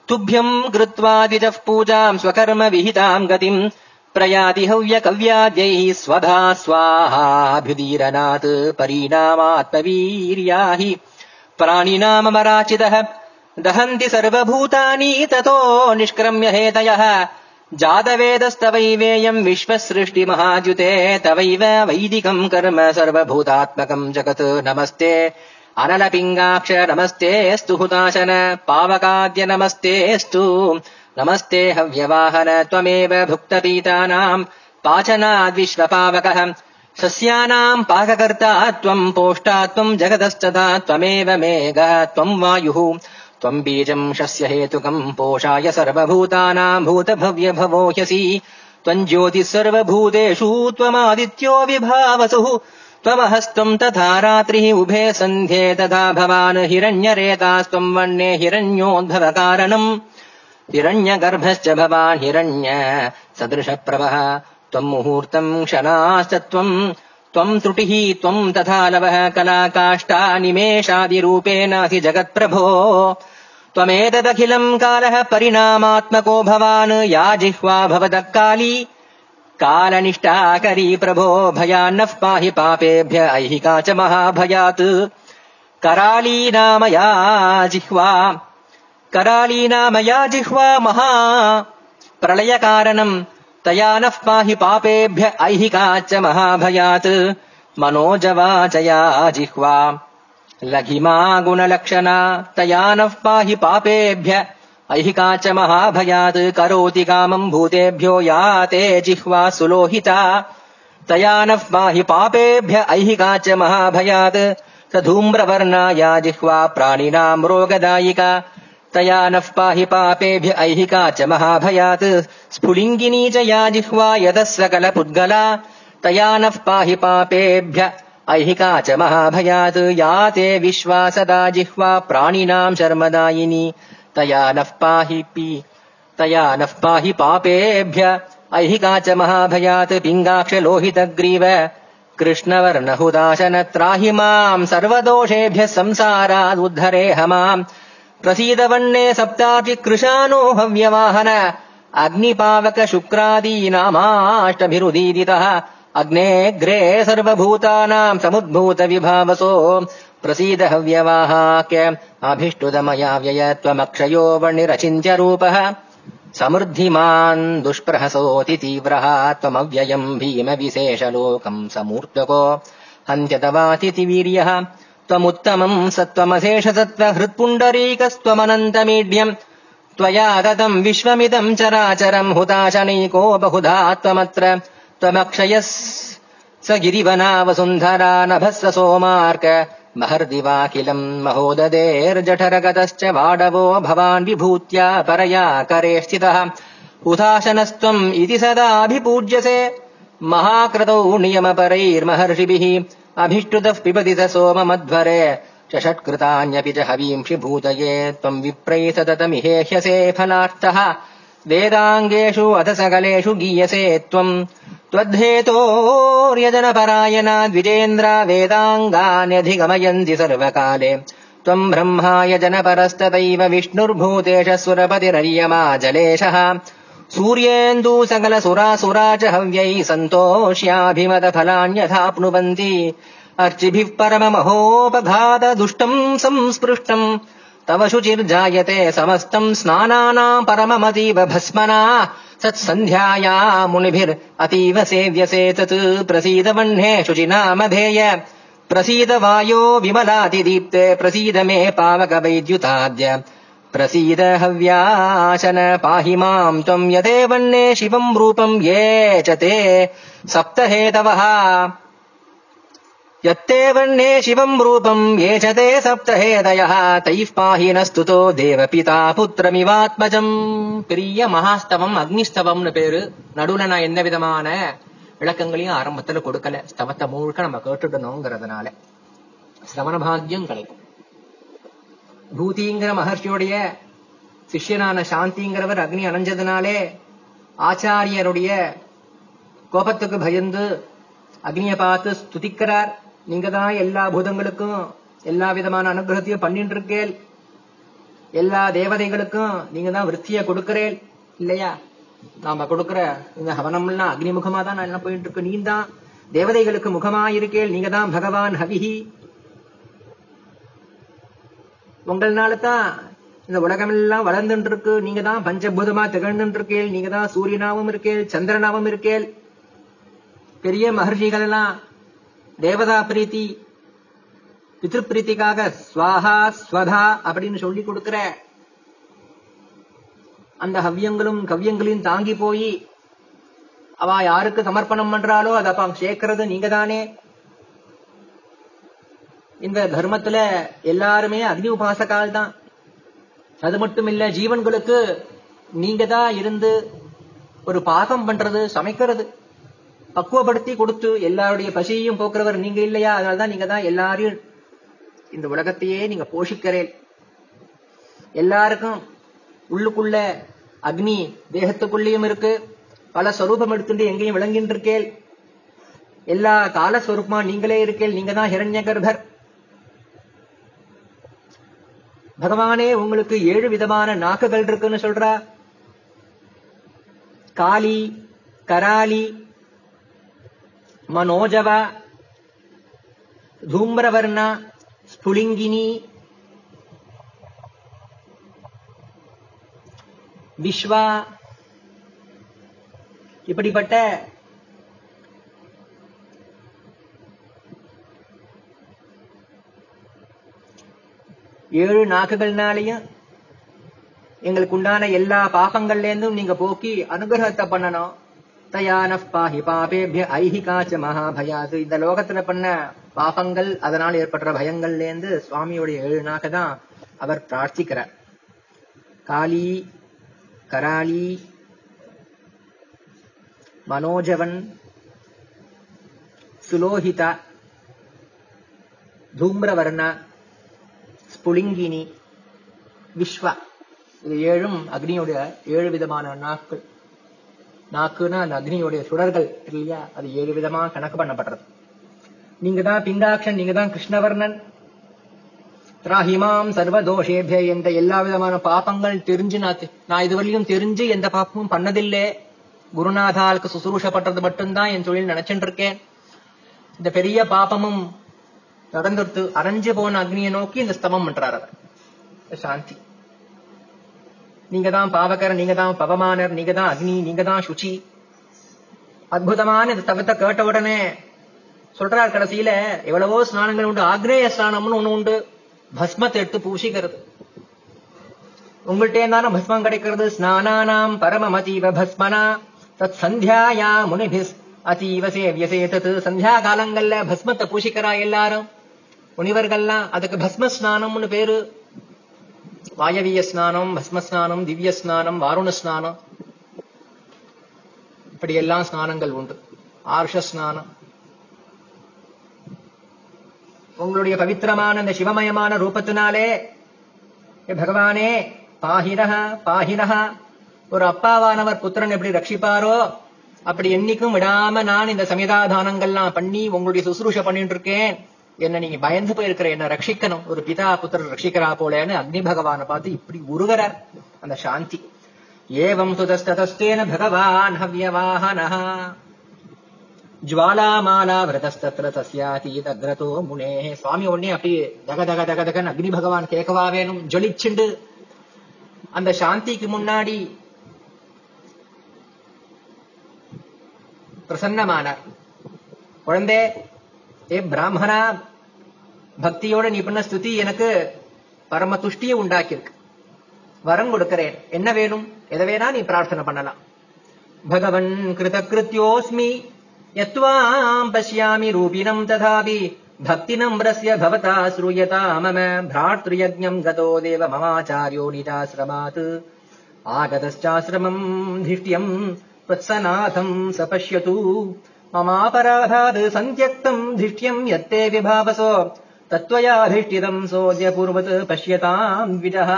तुभ्यम् कृत्वादिजः पूजाम् स्वकर्म विहिताम् गतिम् प्रयाति हव्यकव्याद्यैः स्वधा स्वाहाभ्युदीरनात् परिणामात्मवीर्या हि प्राणिनामराचितः दहन्ति सर्वभूतानि ततो निष्क्रम्य हेतयः जातवेदस्तवैवेयम् विश्वसृष्टिमहाद्युते तवैव वैदिकम् कर्म सर्वभूतात्मकम् जगत्। नमस्ते। अनलपिङ्गाक्ष नमस्तेऽस्तु हुताशन। पावकाद्य नमस्तेऽस्तु नमस्ते हव्यवाहन त्वमेव भुक्तपीतानाम् पाचनाद्विश्वपावकः। सस्यानाम् पाककर्ता त्वम् पोष्टा त्वम् जगदस्तदा त्वमेव मेघः त्वम् वायुः। त्वम् बीजम् शस्य हेतुकम् पोषाय सर्वभूतानाम् भूतभव्यभवो ह्यसि। त्वम् ज्योतिः सर्वभूतेषु त्वमादित्यो विभावसुः। त्वमहस्त्वम् तथा रात्रिः उभे सन्ध्ये तथा भवान् हिरण्यरेतास्त्वम् वन्ने हिरण्योद्भवकारणम् हिरण्यगर्भश्च भवान् हिरण्य सदृशप्रभः। त्वम् मुहूर्तम् क्षणाश्च त्वम् त्वम् त्रुटिः त्वम् तथा लवः कलाकाष्ठा निमेषादिरूपेणासि जगत्प्रभो। त्वमेतदखिलम् कालः परिणामात्मको भवान् या जिह्वा भवतः काली। कालनिष्ठाकरी प्रभो भयान्नः पाहि पापेभ्य ऐहिका च महाभयात्। कराली नाम या जिह्वा कराली नाम या जिह्वा महा प्रलयकारणम् तया नः पाहि पापेभ्य ऐहिका च महाभयात्। मनोजवाचया जिह्वा। लघिमा गुणलक्षणा तया नः पाहि पापेभ्य ऐहिका च महाभयात्। करोति कामम् भूतेभ्यो या ते जिह्वा सुलोहिता। तया नः पाहि पापेभ्य ऐहिका च महाभयात्। स धूम्रवर्णा या जिह्वा प्राणिनाम् रोगदायिका तया नः पाहि पापेभ्य ऐहिका च महाभयात्। स्फुलिङ्गिनी च या जिह्वा सकलपुद्गला तया नः पाहि पापेभ्य ऐहिका च महाभयात्। या ते विश्वा सदा जिह्वा प्राणिनाम् शर्मदायिनी। तया नः पाहि पी तया नः पाहि पापेभ्य ऐहिका च महाभयात्। पिङ्गाक्षलोहितग्रीव कृष्णवर्णहुदाशन त्राहि माम् सर्वदोषेभ्यः संसारादुद्धरेह माम् प्रसीदवर्णे सप्तादिकृशानो हव्यवाहन अग्निपावकशुक्रादीनामाष्टभिरुदीरितः अग्नेऽग्रे सर्वभूतानाम् समुद्भूतविभावसो प्रसीदहव्यवाहाक्य अभिष्टुदमया व्यय त्वमक्षयो वर्णिरचिन्त्यरूपः। समृद्धिमान् दुष्प्रहसोऽति तीव्रः त्वमव्ययम् भीमविशेषलोकम् समूर्तको। हन्त्यतवातिति वीर्यः त्वमुत्तमम् सत्त्वमशेषसत्त्वहृत्पुण्डरीकस्त्वमनन्तमीढ्यम् त्वया दतम् विश्वमिदम् चराचरम् हुताशनैको बहुधा त्वमत्र त्वमक्षयः स गिरिवनावसुन्धरा नभस्व सोमार्क महर्दिवाखिलम् महोददेर्जठरगतश्च वाडवो भवान् विभूत्या परया करे स्थितः हुताशनस्त्वम् इति सदाभिपूज्यसे महाक्रतौ नियमपरैर्महर्षिभिः अभिष्टुतः पिबति स सोममध्वरे। चषट्कृतान्यपि च हवींषि भूतये त्वम् विप्रै सततमिहेह्यसे फलार्थः। वेदाङ्गेषु अथ सकलेषु गीयसे त्वम् त्वद्धेतोर्यजनपरायणा द्विजेन्द्रा वेदाङ्गान्यधिगमयन्ति सर्वकाले। त्वम् ब्रह्माय जनपरस्तदैव विष्णुर्भूतेश सुरपतिरर्यमा जलेशः सूर्येन्दू सकलसुरासुरा च हव्यैः सन्तोष्याभिमतफलान्यथाप्नुवन्ति। अर्चिभिः परममहोपघात दुष्टम् संस्पृष्टम् तव शुचिर्जायते समस्तम् स्नानानाम् परममतीव भस्मना। सत्सन्ध्याया मुनिभिर् अतीव सेव्यसे तत् प्रसीद वह्ने शुचिनामधेय। प्रसीद वायो विमलातिदीप्ते प्रसीद मे पावकवैद्युताद्य प्रसीद हव्याशन पाहि माम् त्वम् यते वह्ने शिवम् रूपम् ये च ते सप्तहेतवः यत्ते वह्ने शिवम् रूपम् ये च ते सप्तहेदयः तैः पाहि न स्तुतो தேவபிதா புத்திரமிவாத்மஜம் பெரிய மகாஸ்தவம் அக்னிஸ்தவம்னு பேரு நடுவுல நான் எந்த விதமான விளக்கங்களையும் ஆரம்பத்துல கொடுக்கல ஸ்தவத்தை முழுக்க நம்ம கேட்டுடணுங்கிறதுனால சிரவண பாக்கியம் கிடைக்கும் பூதிங்கிற மகர்ஷியுடைய சிஷ்யனான சாந்திங்கிறவர் அக்னி அணைஞ்சதுனாலே ஆச்சாரியருடைய கோபத்துக்கு பயந்து அக்னியை பார்த்து ஸ்துதிக்கிறார். நீங்க தான் எல்லா பூதங்களுக்கும் எல்லா விதமான அனுகிரகத்தையும் பண்ணிட்டு இருக்கேள் எல்லா தேவதைகளுக்கும் நீங்க தான் விருத்திய கொடுக்கிறேன் இல்லையா? நாம கொடுக்கிற இந்த ஹவனம்லாம் அக்னி முகமா தான் எல்லாம் போயிட்டு இருக்கு நீ தான் தேவதைகளுக்கு முகமா இருக்கேள் நீங்க தான் பகவான் ஹவிஹி. உங்களால தான் இந்த உலகமெல்லாம் வளர்ந்துட்டு இருக்கு நீங்க தான் பஞ்சபூதமா திகழ்ந்துட்டு இருக்கேள் நீங்க தான் சூரியனாவும் இருக்கேள் சந்திரனாவும் இருக்கேள். பெரிய மகர்ஷிகள் எல்லாம் தேவதா பிரீத்தி பித்ரு பிரீத்திக்காக ஸ்வாஹா ஸ்வதா அப்படின்னு சொல்லி கொடுக்கிற அந்த ஹவ்யங்களும் கவ்யங்களையும் தாங்கி போய் அவ யாருக்கு சமர்ப்பணம் பண்றாளோ அதை அப்ப சேர்க்கறது நீங்க தானே இந்த தர்மத்துல எல்லாருமே அக்னி உபாசகால் தான். அது மட்டும் இல்ல ஜீவன்களுக்கு நீங்க தான் இருந்து ஒரு பாகம் பண்றது சமைக்கிறது. பக்குவப்படுத்தி கொடுத்து எல்லாருடைய பசியையும் போக்குறவர் நீங்க இல்லையா? அதனாலதான் நீங்க தான் எல்லாரையும் இந்த உலகத்தையே நீங்க போஷிக்கிறேன். எல்லாருக்கும் உள்ளுக்குள்ள அக்னி தேகத்துக்குள்ளேயும் இருக்கு. பல ஸ்வரூபம் எடுத்துட்டு எங்கேயும் விளங்கின்னு இருக்கேள் எல்லா காலஸ்வரூபமா நீங்களே இருக்கேள். நீங்க தான் ஹிரண்ய கர்ப்பர் பகவானே உங்களுக்கு ஏழு விதமான நாக்குகள் இருக்குன்னு சொல்றா. காளி கராலி மனோஜவ தூம்ரவர்ணா ஸ்புலிங்கினி விஸ்வா இப்படிப்பட்ட ஏழு நாக்குகள்னாலையும் எங்களுக்கு உண்டான எல்லா பாபங்கள்லேருந்தும் நீங்க போக்கி அனுகிரகத்தை பண்ணணும். தயான பாஹி பாபேபிய ஐஹிகாச்ச மகாபயாது இந்த லோகத்துல பண்ண பாபங்கள் அதனால் ஏற்படுற பயங்கள்லேருந்து சுவாமியுடைய ஏழு நாக்க தான் அவர் பிரார்த்திக்கிறார். காளி கராளி மனோஜவன் சுலோஹிதா தூம்ரவர்ண ஸ்புலிங்கினி விஸ்வா இது ஏழும் அக்னியுடைய ஏழு விதமான நாட்கள் நாக்குன்னா அந்த அக்னியுடைய சுடர்கள் இல்லையா? அது ஏழு விதமா கணக்கு பண்ணப்படுறது. நீங்க தான் பிண்டாட்சன் நீங்க தான் கிருஷ்ணவர்ணன். திராஹிமாம் சர்வதோஷேபிய என்ற எல்லா விதமான பாப்பங்கள் தெரிஞ்சு நான் நான் இதுவரையும் தெரிஞ்சு எந்த பாப்பமும் பண்ணதில்லை. குருநாதாளுக்கு சுசுரூஷப்பட்டது மட்டும்தான் என் தொழில் நினைச்சுட்டு இருக்கேன். இந்த பெரிய பாப்பமும் நடந்துடுத்து அரைஞ்சு போன அக்னியை நோக்கி இந்த ஸ்தவம் பண்றார் அவர். சாந்தி. நீங்க தான் பாவகர் நீங்க தான் பவமானர் நீங்க தான் அக்னி நீங்க தான் சுச்சி. அற்புதமான இந்த தவத்தை கேட்ட உடனே சொல்றார் கடைசியில எவ்வளவோ ஸ்நானங்கள் உண்டு ஆக்னேய ஸ்நானம்னு ஒண்ணு உண்டு. பஸ்மத்தை எடுத்து பூசிக்கிறது. உங்கள்கிட்ட தானே பஸ்மம் கிடைக்கிறது. ஸ்நானானாம் பரமமதீவ பஸ்மனா தத் சந்தியாயா முனிபிஸ் அதீவ சேவியசே தத். சந்தியா காலங்கள்ல பஸ்மத்தை பூசிக்கிறா எல்லாரும். முனிவர்கள்லாம் அதுக்கு பஸ்ம ஸ்நானம்னு பேரு. வாயவிய ஸ்நானம் பஸ்ம ஸ்நானம் திவ்ய ஸ்நானம் வாருண ஸ்நானம். இப்படி எல்லாம் ஸ்நானங்கள் உண்டு. ஆர்ஷ ஸ்நானம். உங்களுடைய பவித்திரமான இந்த சிவமயமான ரூபத்தினாலே பகவானே பாஹினஹ பாஹினஹ ஒரு அப்பாவானவர் புத்திரன் எப்படி ரட்சிப்பாரோ அப்படி என்னைக்கும் விடாம நான் இந்த சமிதாதானங்கள்லாம் பண்ணி உங்களுடைய சுசுரூஷ பண்ணிட்டு இருக்கேன். என்ன நீங்க பயந்து போயிருக்கிற என்ன ரட்சிக்கணும். ஒரு பிதா புத்திரர் ரட்சிக்கிறா போலேன்னு அக்னி பகவானை பார்த்து இப்படி உருகிறார். அந்த சாந்தி. ஏவம் சுதஸ்ததஸ்தேன பகவான் ஹவ்யவாஹனஹ. ஜுவாலாமாலா விரதஸ்தத்ர தஸ்யாதி தக்ரதோ முனே. சுவாமி உடனே அப்படியே தக தக தக தகன் அக்னி பகவான் கேட்கவா வேணும் ஜொலிச்சுண்டு. அந்த சாந்திக்கு முன்னாடி பிரசன்னமானார். குழந்தை ஏ பிராமணா பக்தியோட நீ பண்ண ஸ்துதி எனக்கு பரம துஷ்டியை உண்டாக்கியிருக்கு. வரம் கொடுக்கிறேன். என்ன வேணும்? எதை வேணா நீ பிரார்த்தனை பண்ணலாம். பகவன் கிருத கிருத்தியோஸ்மி யத்வாம் பசியாமி ரூபினம் ததாபி பக்தி நம்ரஸ்ய பவதா ஸ்ரூயதா மம பிரார்த்திருயஜம் கதோ தேவ மமாச்சாரியோ நிராசிரமாத் ஆகதச்சாசிரமம் திஷ்டியம் त्वत्सनाथम् स पश्यतु ममापराधात् सन्त्यक्तम् धिष्ट्यम् यत्ते विभावसो। तत्त्वयाधिष्ठितम् सोऽद्यपूर्वत् पश्यताम् द्विजः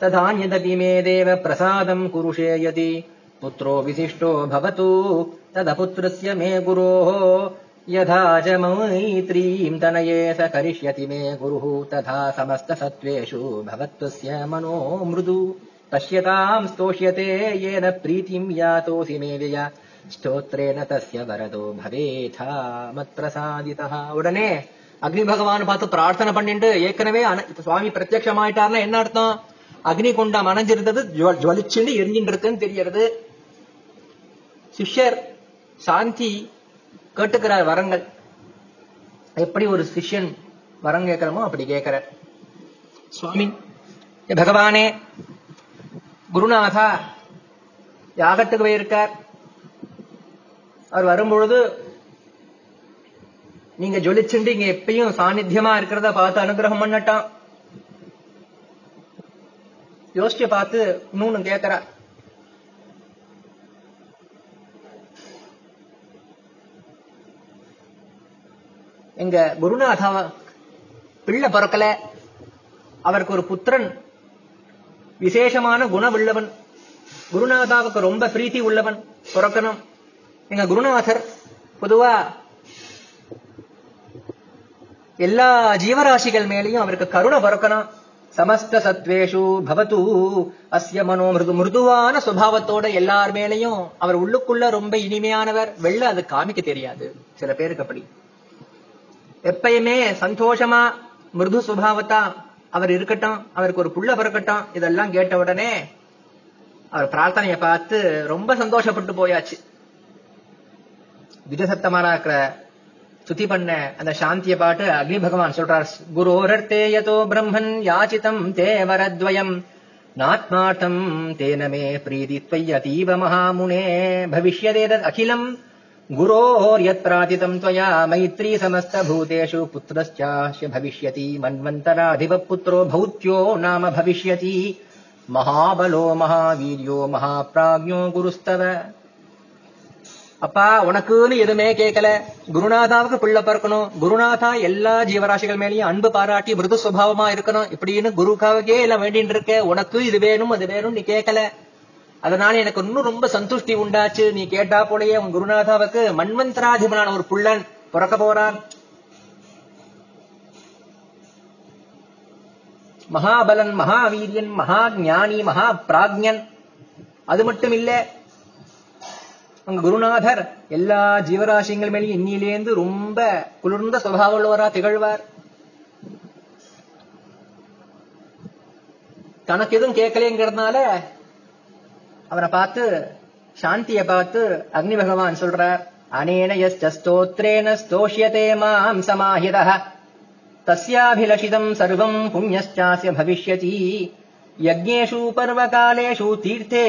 तदान्यदपि मे देव प्रसादम् कुरुषे यदि पुत्रो विशिष्टो भवतु। तदपुत्रस्य मे गुरोः। यथा च मैत्रीम् तनये स करिष्यति मे गुरुः। तथा समस्तसत्त्वेषु भवत्वस्य मनो मृदु। पश्यताम् स्तोष्यते येन प्रीतिम् यातोऽसि मे य स्तोत्रेण तस्य वरदो भवेथा मत्प्रसादितः। उडने। அக்னி பகவான் பார்த்து பிரார்த்தனை பண்ணிட்டு ஏற்கனவே சுவாமி பிரத்யட்சமாயிட்டார்னா என்ன அர்த்தம்? அக்னி குண்டம் அணைஞ்சிருந்தது ஜுவலிச்சுன்னு எரிஞ்சிட்டு இருக்குன்னு தெரியறது சிஷ்யர் சாந்தி கேட்டுக்கிறார் வரங்கள். எப்படி ஒரு சிஷ்யன் வரம் கேட்கிறோமோ அப்படி கேட்கிறார். சுவாமி பகவானே குருநாதா யாகத்துக்கு போயிருக்கார். அவர் வரும்பொழுது நீங்க ஜொலிச்சுண்டு இங்க எப்பயும் சாநித்தியமா இருக்கிறத பார்த்து அனுகிரகம் பண்ணட்டான். யோசிச்சு பார்த்து இன்னொன்னு கேட்கிறா எங்க குருநாதா பிள்ளை பிறக்கல. அவருக்கு ஒரு புத்திரன் விசேஷமான குணமுள்ளவன். குருநாதாவுக்கு ரொம்ப பிரீத்தி உள்ளவன் பிறக்கணும். எங்க குருநாதர் பொதுவா எல்லா ஜீவராசிகள் மேலேயும் அவருக்கு கருணை பிறக்கணும் சமஸ்த சத்வேஷு பவத்து அஸ்ய மனோ மிருது மிருதுவான சுபாவத்தோட எல்லார் மேலையும் அவர் உள்ளுக்குள்ள ரொம்ப இனிமையானவர். வெளில அது காமிக்க தெரியாது. சில பேருக்கு அப்படி. எப்பயுமே சந்தோஷமா மிருது சுபாவத்தா அவர் இருக்கட்டும் அவருக்கு ஒரு புள்ள பிறக்கட்டும் இதெல்லாம் கேட்ட உடனே அவர் பிரார்த்தனையை பார்த்து ரொம்ப சந்தோஷப்பட்டு போயாச்சு. விஜசத்தமான இருக்கிற ஸ்துதி பண்ண அந்த சாந்திய பாட்டு அக்னி பகவான் சொல்றார் குரோரர்த்தே யதோ பிரம்மன் யாச்சிதம் தே வரத்வயம் நாத்மார்த்தம் தேன மே பிரீதி त्वय्यतीव महामुने भविष्यदेतत् अखिलम् गुरोर्यत् प्रातितम् त्वया मैत्री समस्तभूतेषु पुत्रश्चास्य भविष्यति मन्वन्तराधिपः पुत्रो भौत्यो नाम भविष्यति महाबलो महावीर्यो महाप्राज्ञो गुरुस्तव அப்பா உனக்குன்னு எதுவுமே கேட்கல குருநாதாவுக்கு பிள்ளை பிறக்கணும். குருநாதா எல்லா ஜீவராசிகள் மேலேயும் அன்பு பாராட்டி மிருது சுபாவமா இருக்கணும். இப்படின்னு குருக்காவுக்கே எல்லாம் வேண்டின்னு இருக்க. உனக்கு இது வேணும் அது வேணும் நீ கேட்கல அதனால எனக்கு இன்னும் ரொம்ப சந்துஷ்டி உண்டாச்சு. நீ கேட்டா போலயே உன் குருநாதாவுக்கு மன்வந்தராதிபனான ஒரு புள்ளன் பிறக்க போறான். மகாபலன் மகாவீரியன் மகா ஞானி மகா பிராக்ஞன் அது மட்டும் இல்லை அங்க குருநாதர் எல்லா ஜீவராசிங்கள் மேலேயும் இன்னிலேந்து ரொம்ப குளிர்ந்த சுவாவ உள்ளவரா திகழ்வார். தனக்கு எதுவும் கேட்கலேங்கிறதுனால அவரை பார்த்து சாந்தியை பார்த்து அக்னி பகவான் சொல்றார் அனேன ஸ்தோஷியதே மாம் சமாஹித தஸ்யாபிலஷிதம் சர்வம் புண்ணியச்சாசிய பவிஷ்யதி யஜ்ஞேஷு பர்வகாலேஷு தீர்த்தே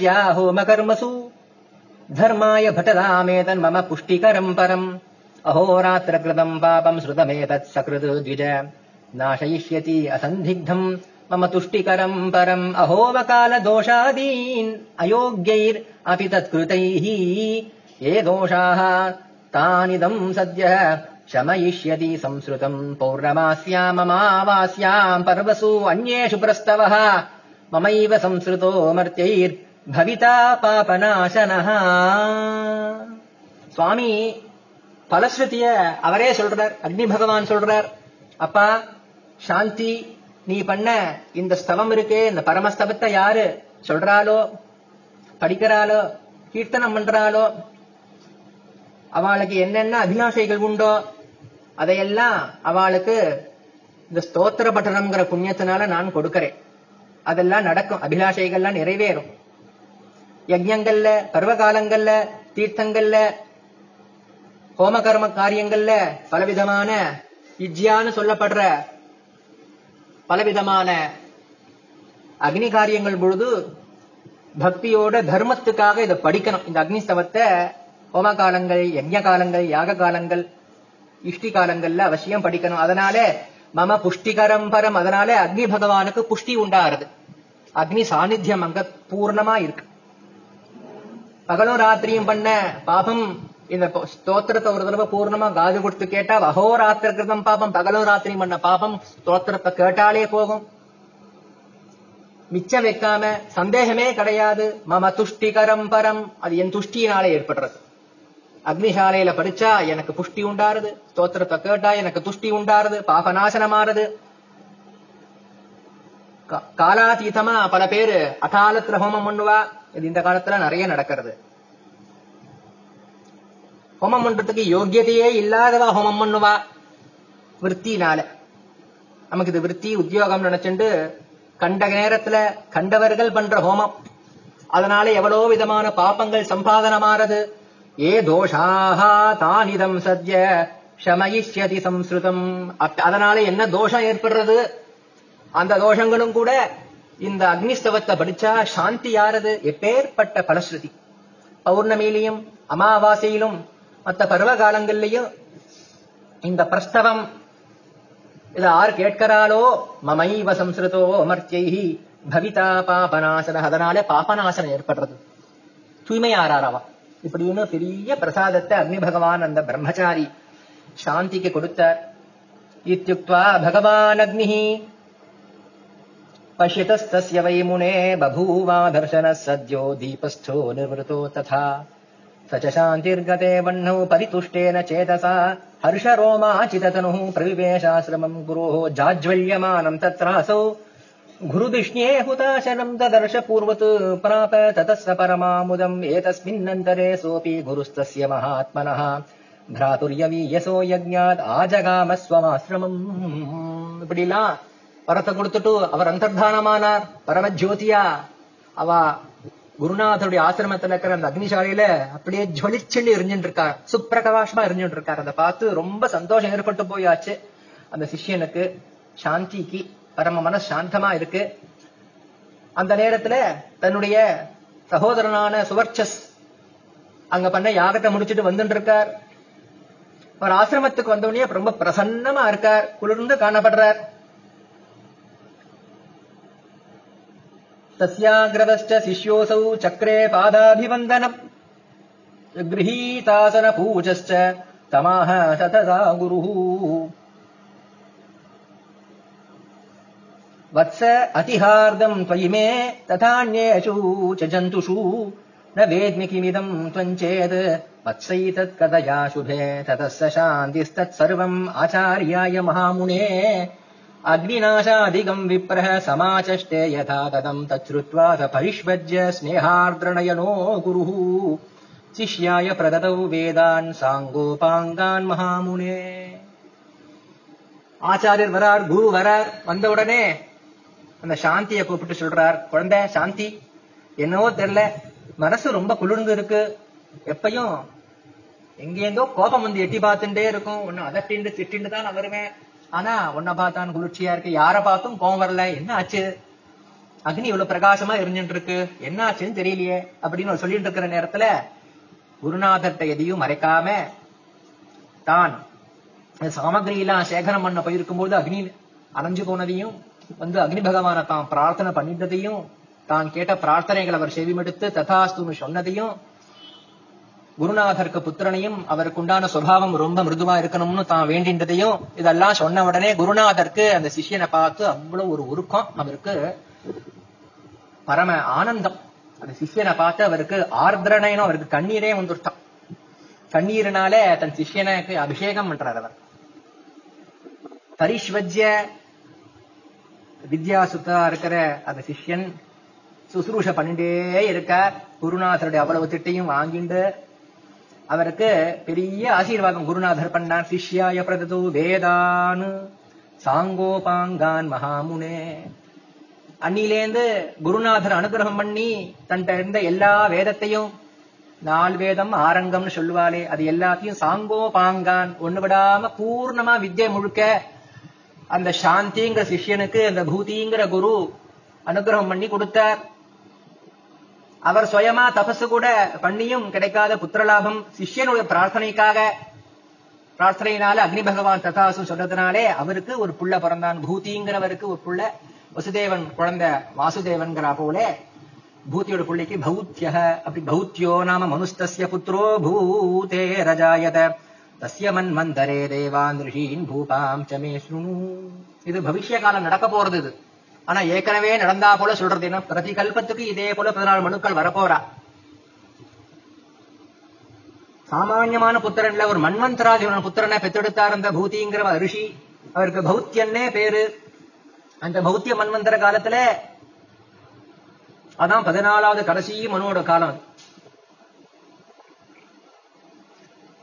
ஜ்யா ஹோம धर्माय भटरामेतन्मम पुष्टिकरम् परम्। अहोरात्रकृतम् पापम् श्रुतमेतत् सकृत् द्विज। नाशयिष्यति असन्दिग्धम् मम तुष्टिकरम् परम्। अहोवकालदोषादीन् अयोग्यैर् अपि तत्कृतैः। ये दोषाः तानिदम् सद्यः। शमयिष्यति संसृतम् पौर्णमास्याममावास्याम् पर्वसु अन्येषु प्रस्तवः। ममैव संसृतो பவிதா பாபநாசனஹ சுவாமி பலஸ்ருதிய அவரே சொல்றார் அக்னி பகவான் சொல்றார் அப்பா சாந்தி நீ பண்ண இந்த ஸ்தவம் இருக்கு இந்த பரமஸ்தவத்தை யாரு சொல்றாலோ படிக்கிறாளோ கீர்த்தனம் பண்றாளோ அவளுக்கு என்னென்ன அபிலாஷைகள் உண்டோ அதையெல்லாம் அவளுக்கு இந்த ஸ்தோத்திர பட்டணம்ங்கிற புண்ணியத்தினால நான் கொடுக்கறேன். அதெல்லாம் நடக்கும் அபிலாஷைகள்லாம் நிறைவேறும். யஜ்யங்கள்ல பருவகாலங்கள்ல தீர்த்தங்கள்ல ஹோமகர்ம காரியங்கள்ல பலவிதமான இஜ்யான்னு சொல்லப்படுற பலவிதமான அக்னி காரியங்கள் பொழுது பக்தியோட தர்மத்துக்காக இதை படிக்கணும். இந்த அக்னி ஸ்தவத்தை ஹோம காலங்கள் யஜ்ய காலங்கள் யாக காலங்கள் இஷ்டி காலங்கள்ல அவசியம் படிக்கணும். அதனால மம புஷ்டிகரம் பரம். அதனால அக்னி பகவானுக்கு புஷ்டி உண்டாருது. அக்னி சாநித்தியம் அங்க பூர்ணமா இருக்கு. பகலும் ராத்திரியும் பண்ண பாபம். இந்த ஸ்தோத்திரத்தை ஒரு தடவை பூர்ணமா காது கொடுத்து கேட்டா அகோராத்திர கிருதம் பாபம் பகலும் ராத்திரியும் பண்ண பாபம் ஸ்தோத்திரத்தை கேட்டாலே போகும். மிச்சம் வைக்காம சந்தேகமே கிடையாது. மம துஷ்டிகரம் பரம். அது என் துஷ்டியினாலே ஏற்படுறது. அக்னிசாலையில படிச்சா எனக்கு புஷ்டி உண்டாருது. ஸ்தோத்திரத்தை கேட்டா எனக்கு துஷ்டி உண்டாருது. பாபநாசனமாறுது காலாதீதமா பல பேரு அகாலத்துல ஹோமம் பண்ணுவா. இது இந்த காலத்துல நிறைய நடக்கிறது. ஹோமம் பண்றதுக்கு யோக்கியதையே இல்லாதவா ஹோமம் பண்ணுவா? விற்த்தினால நமக்கு இது விற்பி உத்தியோகம் நினைச்சுண்டு கண்ட நேரத்துல கண்டவர்கள் பண்ற ஹோமம். அதனால எவ்வளோ விதமான பாப்பங்கள் சம்பாதனமாறது ஏ தோஷாக தானிதம் சத்ய ஷமயிஷ்யதி சம்ஸ்ருதம். அதனால என்ன தோஷம் ஏற்படுறது? அந்த தோஷங்களும் கூட இந்த அக்னிஸ்தவத்தை படிச்சா சாந்தி யாரது? எப்பேற்பட்ட பலஸ்ருதி. பௌர்ணமியிலையும் அமாவாசையிலும் மற்ற பருவ காலங்கள்லையும் இந்த பிரஸ்தவம் இத ஆர் கேட்கிறாளோ? மமைவ சம்ஸ்ருதோ அமர்த்தியை பவிதா பாபநாசன. அதனால பாபநாசனம் ஏற்படுறது. தூய்மையாராரவா இப்படின்னு பெரிய பிரசாதத்தை அக்னி பகவான் அந்த பிரம்மச்சாரி சாந்திக்கு கொடுத்தார். இத்தியுக்வா பகவான் அக்னி पश्यतस्तस्य वै मुने बभूवादर्शनः सद्यो दीपस्थो निवृतो तथा। स च शान्तिर्गते वह्नौ परितुष्टेन चेतसा। हर्षरोमाचिततनुः प्रविवेशाश्रमम् गुरोः जाज्वल्यमानम् तत्रासौ। गुरुविष्णे हुताशनम् ददर्शपूर्वत् प्राप ततः स परमामुदम् एतस्मिन्नन्तरे सोऽपि गुरुस्तस्य महात्मनः। भ्रातुर्यवीयसो यज्ञात् आजगामस्वमाश्रमम्। पिडिला வரத்தை கொடுத்துட்டு அவர் அந்தர்தானமானார். பரமஜோதியா அவ குருநாதருடைய ஆசிரமத்துல இருக்கிற அந்த அக்னிசாலையில அப்படியே ஜொலிச்சுன்னு எரிஞ்சுட்டு இருக்கார் சுப்பிரகாசமா எரிஞ்சுட்டு இருக்கார் அதை பார்த்து ரொம்ப சந்தோஷம் ஏற்பட்டு போயாச்சு. அந்த சிஷ்யனுக்கு சாந்திக்கு பரம மன சாந்தமா இருக்கு. அந்த நேரத்துல தன்னுடைய சகோதரனான சுவர்ச்சஸ் அங்க பண்ண யாகத்தை முடிச்சுட்டு வந்துட்டு இருக்கார் அவர் ஆசிரமத்துக்கு வந்த உடனே ரொம்ப பிரசன்னமா இருக்கார். குளிர்ந்து காணப்படுறார். तस्याग्रतश्च शिष्योऽसौ चक्रे पादाभिवन्दनम्। गृहीतासनपूजश्च तमाह सतता गुरुः। वत्स अतिहार्दम् त्वयि मे तथान्येषु च जन्तुषु। न वेद्मि किमिदम् त्वम् चेत् वत्सैतत् कथया शुभे ततः स शान्तिस्तत्सर्वम् आचार्याय महामुने अग्निनाशाधिगम् विप्रः समाचष्टे यथा तदम् तच्छ्रुत्वा स परिष्वज्य स्नेहार्द्रनयनो गुरुः शिष्याय प्रददौ वेदान् साङ्गोपाङ्गान् महामुने ஆச்சாரியர் வரார் குரு வரார் வந்த உடனே அந்த சாந்தியை கூப்பிட்டு சொல்றார் குழந்தை சாந்தி என்னவோ தெரியல மனசு ரொம்ப குளிர்ந்து இருக்கு எப்பயும் எங்கேருந்தோ கோபம் வந்து எட்டி பார்த்துட்டே இருக்கும் ஒன்னு அதட்டிண்டு திட்டிண்டு தான் நான் வருவேன் ஆனா உன்னை பார்த்தான் குளிர்ச்சியா இருக்கு. யார பார்த்தும் கோபம் வரல. என்ன ஆச்சு? அக்னி இவ்வளவு பிரகாசமா எரிஞ்சுட்டு இருக்கு என்ன ஆச்சுன்னு தெரியலையே அப்படின்னு சொல்லிட்டு இருக்கிற நேரத்துல குருநாதர்கிட்ட எதையும் மறைக்காம தான் சாமகிரியெல்லாம் சேகரம் பண்ண போயிருக்கும்போது அக்னி அணைஞ்சு போனதையும் வந்து அக்னி பகவானை தான் பிரார்த்தனை பண்ணிட்டதையும் தான் கேட்ட பிரார்த்தனைகள் அவர் செவிமெடுத்து ததாஸ்துன்னு சொன்னதையும் குருநாதருக்கு புத்திரனையும் அவருக்கு உண்டான சுபாவம் ரொம்ப மிருதுவா இருக்கணும்னு தான் வேண்டின்றதையும் இதெல்லாம் சொன்ன உடனே குருநாதருக்கு அந்த சிஷ்யனை பார்த்து அவ்வளவு ஒரு உருக்கம். அவருக்கு பரம ஆனந்தம். அந்த சிஷ்யனை பார்த்து அவருக்கு ஆர்திரனைனும் அவருக்கு கண்ணீரே வந்துட்டான் கண்ணீரினால தன் சிஷியனுக்கு அபிஷேகம் பண்றார் அவர். பரிஷ்வஜ்ய வித்யாசுத்தா இருக்கிற அந்த சிஷ்யன் சுசுரூஷ பண்ணிட்டே இருக்க குருநாதருடைய அவ்வளவு திட்டையும் வாங்கிண்டு அவருக்கு பெரிய ஆசீர்வாதம். குருநாதர் பண்ணார். சிஷ்யாய பிரதது வேதான். சாங்கோபாங்கான் மகாமுனே. அன்னிலேந்து குருநாதர் அனுகிரகம் பண்ணி தன்கிட்ட இருந்த எல்லா வேதத்தையும் நால் வேதம் ஆரங்கம்னு சொல்லுவாளே அது எல்லாத்தையும் சாங்கோபாங்கான் ஒண்ணு விடாம பூர்ணமா வித்யை முழுக்க அந்த சாந்திங்கிற சிஷ்யனுக்கு அந்த பூதிங்கிற குரு அனுகிரகம் பண்ணி கொடுத்தார். அவர் சுயமா தபசு கூட பண்ணியும் கிடைக்காத புத்திரலாபம் சிஷ்யனுடைய பிரார்த்தனைக்காக பிரார்த்தனையினால அக்னி பகவான் ததாசு சொல்றதுனாலே அவருக்கு ஒரு புள்ள பிறந்தான். பூத்திங்கிறவருக்கு ஒரு புள்ள வசுதேவன் குழந்தை வாசுதேவன்கிற போல பூத்தியோட பிள்ளைக்கு பௌத்திய அப்படி பௌத்தியோ நாம மனுஸ்தஸ்ய புத்திரோ பூதே ரஜாயத. தஸ்ய மன்மந்தரே தேவான் ரிஷீன் பூபாம் சமே இது பவிஷ்ய காலம் நடக்க போறது இது. ஆனா ஏற்கனவே நடந்தா போல சொல்றது என்ன? பிரதி கல்பத்துக்கு இதே போல பதினாலு மனுக்கள் வரப்போறா. சாமான்யமான புத்திரன்ல ஒரு மன்வந்தராஜன புத்திரனை பெற்றெடுத்தார் அந்த பூதிங்கிற ரிஷி. அவருக்கு பௌத்தியன்னே பேரு. அந்த பௌத்திய மன்வந்தர காலத்துல அதான் பதினாலாவது கடைசி மனுவோட காலம்.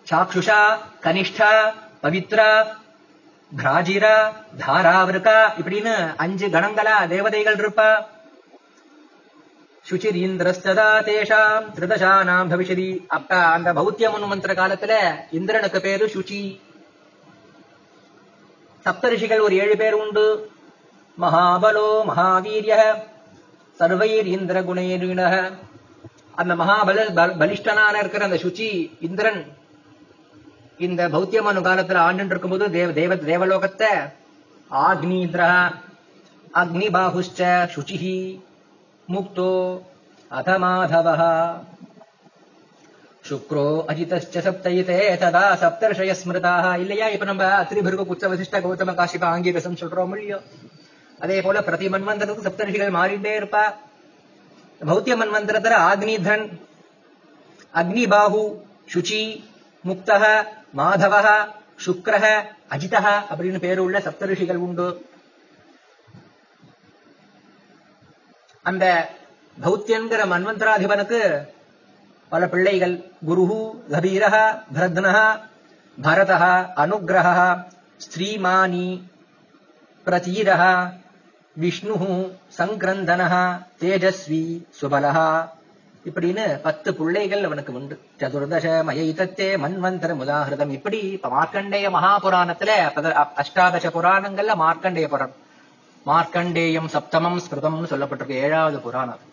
சாக்ஷுஷா கனிஷ்டா பவித்ரா பிராஜிரா தாராவிருக்கா இப்படின்னு அஞ்சு கணங்களா தேவதைகள் இருப்பா. சுச்சிர் இந்திரஸ்ததா தேஷாம் திருதசானாம் பவிஷதி. அப்ப அந்த பௌத்திய மன்வந்திர காலத்துல இந்திரனுக்கு பேரு சுச்சி சப்தரிஷிகள் ஒரு ஏழு பேர் உண்டு. மகாபலோ மகாவீரிய சர்வைர் இந்திர குணேரிண அந்த மகாபல பலிஷ்டனான இருக்கிற அந்த சுச்சி இந்திரன் இந்த பௌத்தியமனு காலத்துல ஆண்டு இருக்கும்போது தேவ தேவ தேவலோகத்தை ஆக்னீந்திர அக்னி பாகுஷ்ட சுச்சி முக்தோ அத மாதவ சுக்ரோ அஜிதஸ்ச சப்தயிதே ததா சப்தர்ஷய ஸ்மிருதாக இல்லையா? இப்ப நம்ம அத்திரிபிருக குச்ச வசிஷ்ட கௌதம காசிப ஆங்கீரசம் சொல்றோம் இல்லையோ? அதே போல பிரதி மன்வந்தரத்துக்கு சப்தரிஷிகள் மாறிட்டே இருப்பா. பௌத்திய மன்வந்தரத்துல ஆக்னிதன் அக்னிபாகு சுச்சி முக்தக மாதவக சுக்ரஹ அஜிதக அப்படின்னு பேரு உள்ள சப்தரிஷிகள் உண்டு. அந்த பௌத்தியன்கிற மன்வந்தராதிபனுக்கு பல பிள்ளைகள். குருஹு கபீரக பிரத்னஹ பரதக அனுகிரக ஸ்ரீமானி பிரதீரக விஷ்ணு சங்கிரந்தன தேஜஸ்வி சுபலஹா இப்படின்னு பத்து பிள்ளைகள் அவனுக்கு உண்டு. சதுர்தச மயைதத்தே மன்வந்தர முதாகிருதம். இப்படி இப்ப மார்க்கண்டேய மகாபுராணத்துல அஷ்டாதச புராணங்கள்ல மார்க்கண்டேய புராணம். மார்க்கண்டேயம் சப்தமம் ஸ்மிருதம்னு சொல்லப்பட்டிருக்கு ஏழாவது புராணம்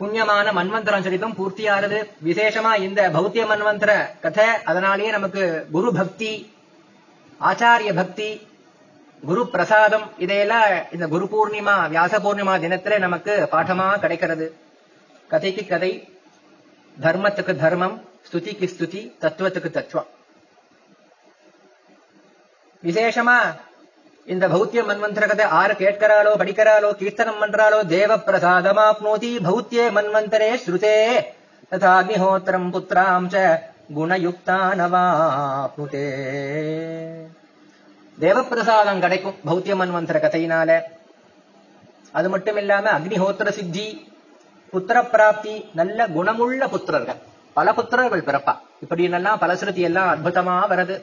புண்ணியமான மன்வந்தரம் சரிதம் பூர்த்தியானது. விசேஷமா இந்த பௌத்திய மன்வந்தர கதை அதனாலேயே நமக்கு குரு பக்தி ஆச்சாரிய பக்தி குரு பிரசாதம் இதையெல்லாம் இந்த குரு பூர்ணிமா வியாச பூர்ணிமா தினத்துல நமக்கு பாடமா கிடைக்கிறது. கதைக்கு கதை தர்மத்துக்கு தர்மம் ஸ்துதிக்கு ஸ்துதி தத்துவத்துக்கு தத்துவம். விசேஷமா இந்த பௌத்திய மன்வந்தரகத்தை ஆறு கேட்கிறாளோ படிக்கிறாளோ கீர்த்தனம் பண்றாளோ தேவ பிரசாதமாப்னோதி பௌத்திய மன்வந்தரே ஸ்ருதே ததாக்னிஹோத்திரம் புத்திராம் ச குணயுக்தானவாப்னுதே. தேவப்பிரசாதம் கிடைக்கும் பௌத்திய மன்வந்தர கதையினால. அது மட்டும் இல்லாம அக்னிஹோத்திர சித்தி புத்திர பிராப்தி நல்ல குணமுள்ள புத்திரர்கள். பல புத்திரர்கள் பிறப்பா. இப்படின்னெல்லாம் பலஸ்ருதி எல்லாம் அற்புதமா வருது.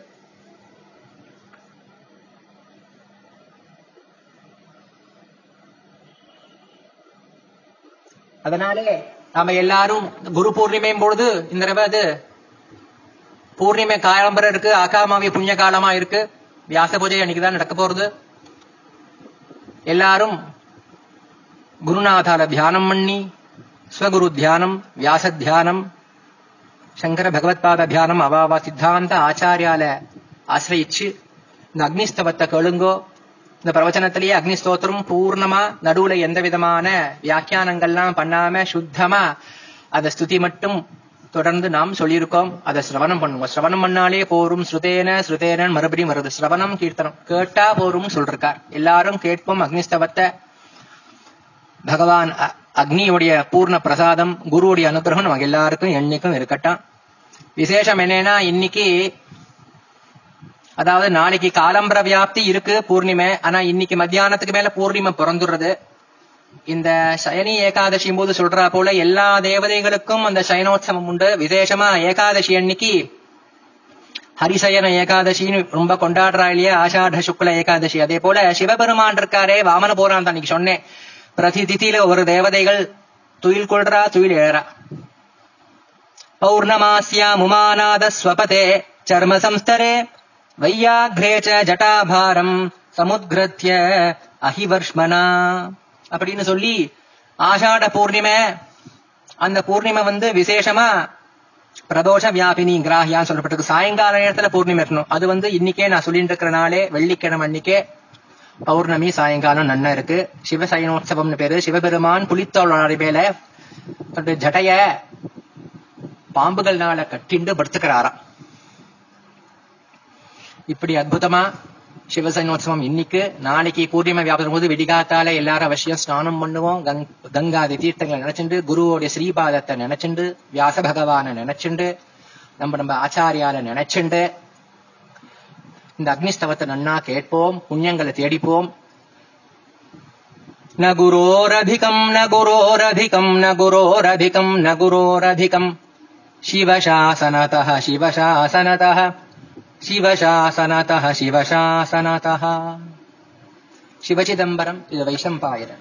அதனாலே நாம எல்லாரும் குரு பூர்ணிமையும் பொழுது இந்த தடவை அது பூர்ணிமை காலம்பரம் இருக்கு ஆகாமாவி புண்ணிய காலமா இருக்கு. வியாச பூஜை அன்னைக்குதான் நடக்க போறது எல்லாரும் குருநாதால தியானம் பண்ணி ஸ்வகுரு தியானம் வியாச தியானம் சங்கர பகவத்பாத தியானம் அவாவா சித்தாந்த ஆச்சாரியால ஆசிரயிச்சு இந்த அக்னிஸ்தவத்தை கேளுங்கோ இந்த பிரவச்சனத்திலேயே அக்னிஸ்தோத்திரம் பூர்ணமா நடுவுல எந்த விதமான வியாக்கியானங்கள்லாம் பண்ணாம சுத்தமா அத ஸ்துதி மட்டும் தொடர்ந்து நாம் சொல்லியிருக்கோம் அதை சிரவணம் பண்ணுவோம். சிரவணம் பண்ணாலே போரும் ஸ்ருதேன ஸ்ருதேன மறுபடியும் வருது. சிரவணம் கீர்த்தனம். கேட்டா போரும் சொல்றார் எல்லாரும் கேட்போம் அக்னிஸ்தவத்தை. பகவான் அ- அக்னியுடைய பூர்ண பிரசாதம் குருவுடைய அனுகிரகம் நமக்கு எல்லாருக்கும் என்னைக்கும் இருக்கட்டும். விசேஷம் என்னன்னா இன்னைக்கு அதாவது நாளைக்கு காலம்பர வியாப்தி இருக்கு பூர்ணிமை. ஆனா இன்னைக்கு மத்தியானத்துக்கு மேல பூர்ணிமை பிறந்துடுறது. இந்த சயனி ஏகாதசி போது சொல்றா போல எல்லா தேவதைகளுக்கும் அந்த சயனோத்சவம் உண்டு. விசேஷமா ஏகாதசி அன்னைக்கு ஹரிசயன ஏகாதசின்னு ரொம்ப கொண்டாடுறா இல்லையா? ஆஷாட சுக்ல ஏகாதசி. அதே போல சிவபெருமான் இருக்காரே வாமன போறான் அன்னைக்கு சொன்னேன். பிரதி திதியில ஒரு தேவதைகள் துயில் கொள்றா துயில் எழறா பௌர்ணமாசியா முமாநாத ஸ்வபதே சர்ம சம்ஸ்தரே வையாக்ரே ச ஜட்டாபாரம் சமுத்கிருத்ய அஹிவர்ஷ்மனா அப்படின்னு சொல்லி ஆஷாட பூர்ணிமை அந்த பூர்ணிமை வந்து விசேஷமா பிரதோஷ வியாபினி கிராகியான்னு சொல்லப்பட்டிருக்கு. சாயங்கால நேரத்துல பூர்ணிமை இருக்கணும். அது வந்து இன்னைக்கே நான் சொல்லிட்டு இருக்கிற நாளே வெள்ளிக்கிழமை அன்னைக்கே பௌர்ணமி சாயங்காலம் நன்னா இருக்கு. சிவசயனோத்சவம்னு பேரு. சிவபெருமான் புலித்தோள் மேல தன்னுடைய ஜடைய பாம்புகள்னால கட்டிண்டு படுத்துக்கிறாராம். இப்படி அற்புதமா சிவசைனோத்சவம் இன்னைக்கு நாளைக்கு பூர்ணிமை வியாபாரம் போது விடிகாத்தால எல்லாரும் அவசியம் ஸ்நானம் பண்ணுவோம் கங் கங்காதி தீர்த்தங்களை நினைச்சுண்டு குருவோடைய ஸ்ரீபாதத்தை நினைச்சுண்டு வியாச பகவானை நினைச்சுண்டு நம்ம நம்ம ஆச்சாரியால நினைச்சுண்டு இந்த அக்னிஸ்தவத்தை நன்னா கேட்போம் புண்ணியங்களை தேடிப்போம் ந குரோரதிகம் ந குரோரதிகம் ந குரோரதிகம் ந குரோரதிகம் शिवशासनतः शिवशासनतः शिवशासनतः शिवशासनतः। शिवचिदम्बरम् इद वैशम्पायर